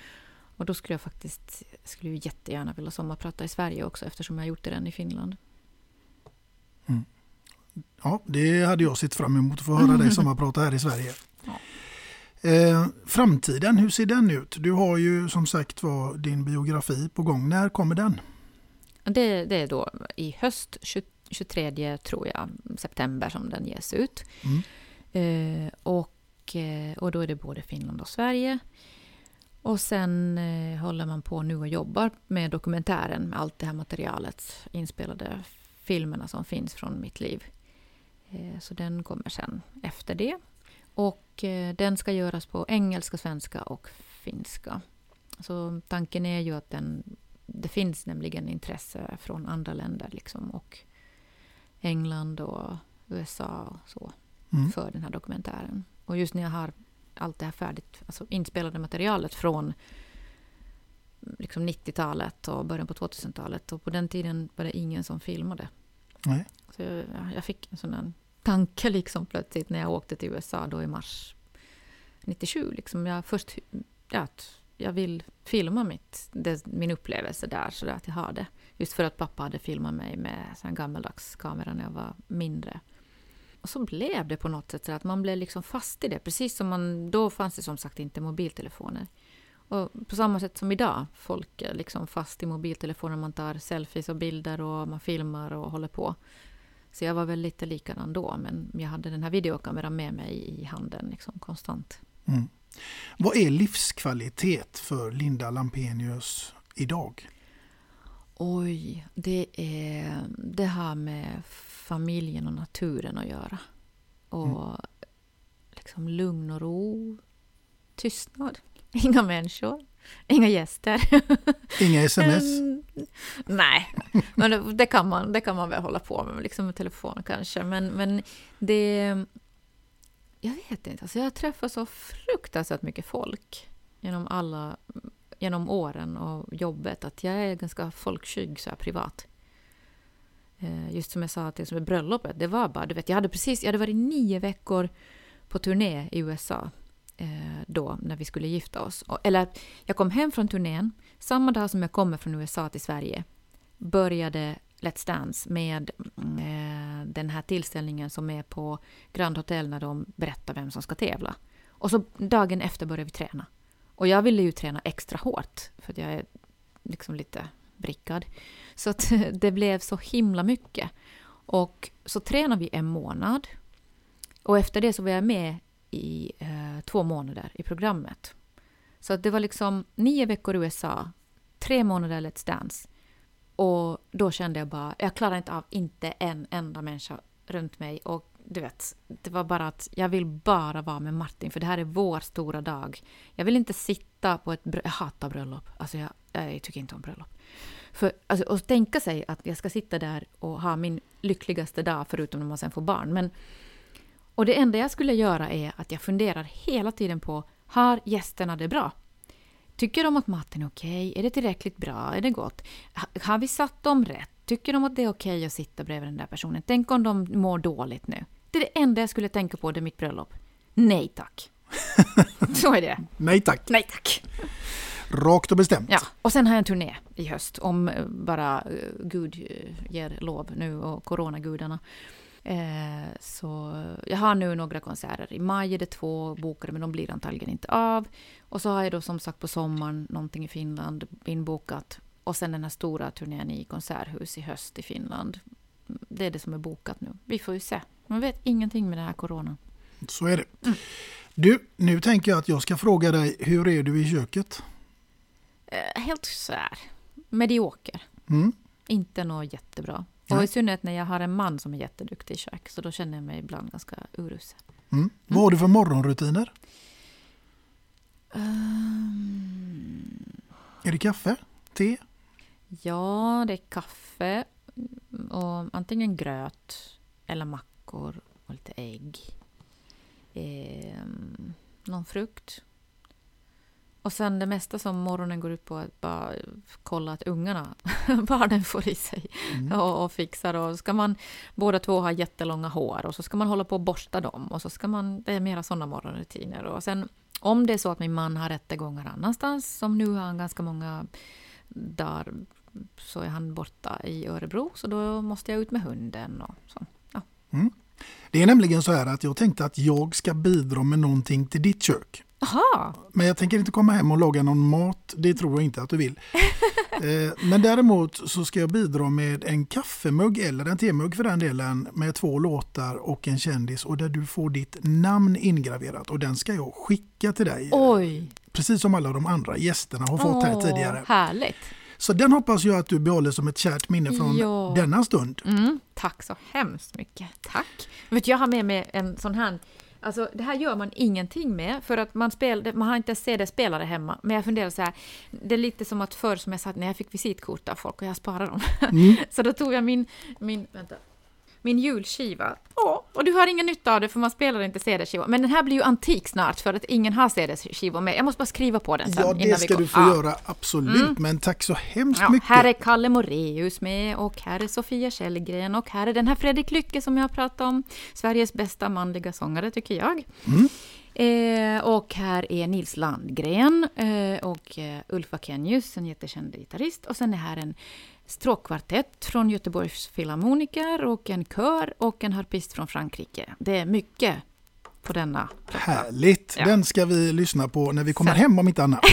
Och då skulle jag faktiskt skulle ju jättegärna vilja sommarprata i Sverige också eftersom jag har gjort det redan i Finland. Mm. Ja, det hade jag sett fram emot att få höra dig sommarprata här i Sverige. Ja. Eh, framtiden, hur ser den ut? Du har ju som sagt var din biografi på gång. När kommer den? Det, det är då i höst, 23 tror jag, september som den ges ut. Mm. Eh, och, eh, och då är det både Finland och Sverige. Och sen eh, håller man på nu och jobbar med dokumentären med allt det här materialet, inspelade filmerna som finns från mitt liv. Eh, så den kommer sen efter det. Och eh, den ska göras på engelska, svenska och finska. Så tanken är ju att den, det finns nämligen intresse från andra länder liksom och England och USA och så mm. för den här dokumentären. Och just när jag har allt det här färdigt, alltså inspelade materialet från liksom 90-talet och början på 2000-talet. Och på den tiden var det ingen som filmade. Nej. Så jag, jag fick en sån där tanke liksom plötsligt när jag åkte till USA då i mars 97. Liksom jag först, ja, att jag vill filma mitt, det, min upplevelse där så att jag har det. Just för att pappa hade filmat mig med en gammaldags kamera när jag var mindre. Och så blev det på något sätt så att man blev liksom fast i det. Precis som man, då fanns det som sagt inte mobiltelefoner. Och på samma sätt som idag, folk är liksom fast i mobiltelefoner. Man tar selfies och bilder och man filmar och håller på. Så jag var väl lite likadan då, men jag hade den här videokameran med mig i handen liksom, konstant. Mm. Vad är livskvalitet för Linda Lampenius idag? Oj, det är det här med familjen och naturen att göra. Och mm. liksom lugn och ro, tystnad, inga människor, inga gäster. Inga sms? nej, men det, det, kan man, det kan man väl hålla på med, liksom med telefon kanske. Men, men det... Jag vet inte, alltså jag träffar så fruktansvärt mycket folk genom alla genom åren och jobbet att jag är ganska folkskygg så här privat. Eh, just som jag sa till som bröllopet, det var bara, du vet, jag hade precis, jag hade varit nio veckor på turné i USA Eh, då när vi skulle gifta oss. Eller jag kom hem från turnén, samma dag som jag kommer från USA till Sverige började Let's Dance med mm, eh, den här tillställningen som är på Grand Hotel när de berättar vem som ska tävla. Och så dagen efter började vi träna. Och jag ville ju träna extra hårt för att jag är liksom lite brickad. Så att det blev så himla mycket. Och så tränade vi en månad. Och efter det så var jag med i eh, två månader i programmet. Så det var liksom nio veckor i USA, tre månader Let's Dance. Och då kände jag bara, jag klarar inte av inte en enda människa runt mig. Och du vet, det var bara att jag vill bara vara med Martin för det här är vår stora dag. Jag vill inte sitta på ett bröllop, jag hatar bröllop. Alltså jag, jag tycker inte om bröllop. För alltså, att tänka sig att jag ska sitta där och ha min lyckligaste dag förutom när man sen får barn. Men, och det enda jag skulle göra är att jag funderar hela tiden på, har gästerna det bra? Tycker de att maten är okej? Okay? Är det tillräckligt bra? Är det gott? Har vi satt dem rätt? Tycker de att det är okej okay att sitta bredvid den där personen? Tänk om de mår dåligt nu? Det är det enda jag skulle tänka på, det mitt bröllop. Nej tack. Så är det. Nej tack. Nej tack. Rakt och bestämt. Ja, och sen har jag en turné i höst om eh, bara uh, Gud uh, ger lov nu och coronagudarna. Eh, så jag har nu några konserter. I maj är det två bokade men de blir antagligen inte av. Och så har jag då som sagt på sommaren någonting i Finland inbokat. Och sen den här stora turnén i konserthus i höst i Finland. Det är det som är bokat nu. Vi får ju se. Man vet ingenting med den här coronan. Så är det. Mm. Du, nu tänker jag att jag ska fråga dig, hur är du i köket? Eh, helt så här, medioker. Mm. Inte något jättebra. Och i synnerhet när jag har en man som är jätteduktig i kök, så då känner jag mig ibland ganska urusel. Mm. Mm. Vad har du för morgonrutiner? Um... Är det kaffe? Te? Ja, det är kaffe och antingen gröt eller mackor och lite ägg. Eh, någon frukt. Och sen det mesta som morgonen går ut på att bara kolla att ungarna, barnen får i sig mm. och, och, fixar. Och ska man båda två ha jättelånga hår och så ska man hålla på och borsta dem och så ska man, det är mera sådana morgonrutiner. Och sen om det är så att min man har rättegångar annanstans, som nu har han ganska många dagar så är han borta i Örebro, så då måste jag ut med hunden och så. Ja. Mm. Det är nämligen så här att jag tänkte att jag ska bidra med någonting till ditt kök. Aha. Men jag tänker inte komma hem och laga någon mat, det tror jag inte att du vill. Eh, men däremot så ska jag bidra med en kaffemugg eller en temugg för den delen med två låtar och en kändis och där du får ditt namn ingraverat och den ska jag skicka till dig. Oj! Precis som alla de andra gästerna har fått här tidigare. Härligt! Så den hoppas jag att du behåller som ett kärt minne från ja. denna stund. Mm, tack så hemskt mycket. Tack! Vet, jag har med mig en sån här Alltså, det här gör man ingenting med, för att man, spel, man har inte CD-spelare hemma. Men jag funderar så här, det är lite som att förr som jag sa, när jag fick visitkort av folk och jag sparade dem. Mm. så då tog jag min, min, vänta, min julskiva. Åh, och du har ingen nytta av det för man spelar inte CD-skivor. Men den här blir ju antik snart för att ingen har CD-skivor med. Jag måste bara skriva på den sen. Ja, det ska du få ja. göra, absolut. Mm. Men tack så hemskt ja, mycket. Här är Kalle Moreus med och här är Sofia Källgren och här är den här Fredrik Lycke som jag har pratat om. Sveriges bästa manliga sångare tycker jag. Mm. Eh, och här är Nils Landgren eh, och eh, Ulf Akenius, en jättekänd gitarrist. Och sen är här en stråkkvartett från Göteborgs filharmoniker och en kör och en harpist från Frankrike. Det är mycket på denna. Härligt! Ja. Den ska vi lyssna på när vi kommer Sen. hem om inte annat.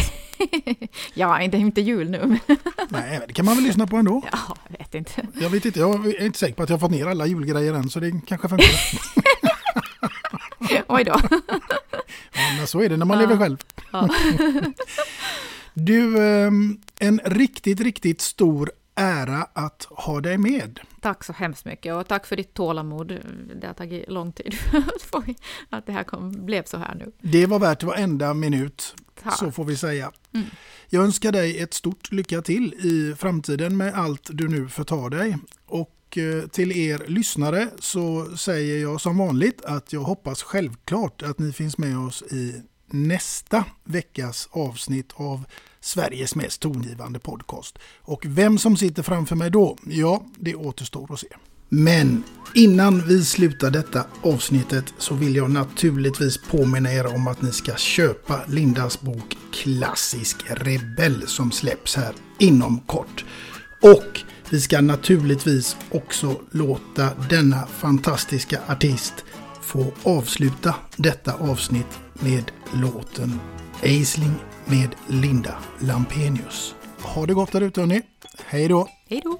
ja, inte, inte jul nu. Nej, det kan man väl lyssna på ändå. Ja, jag vet inte. Jag vet inte, jag är inte säker på att jag fått ner alla julgrejer än så det kanske funkar. Oj då. ja, men så är det när man ja. lever själv. Ja. Du, ehm, en riktigt, riktigt stor ära att ha dig med. Tack så hemskt mycket och tack för ditt tålamod. Det har tagit lång tid att det här kom, blev så här nu. Det var värt varenda minut, tack. så får vi säga. Mm. Jag önskar dig ett stort lycka till i framtiden med allt du nu förtar dig. Och eh, till er lyssnare så säger jag som vanligt att jag hoppas självklart att ni finns med oss i nästa veckas avsnitt av Sveriges mest tongivande podcast. Och vem som sitter framför mig då, ja, det återstår att se. Men innan vi slutar detta avsnittet så vill jag naturligtvis påminna er om att ni ska köpa Lindas bok Klassisk rebell som släpps här inom kort. Och vi ska naturligtvis också låta denna fantastiska artist få avsluta detta avsnitt med låten Aisling med Linda Lampenius. Ha det gott där ute hörni. Hej då! Hej då!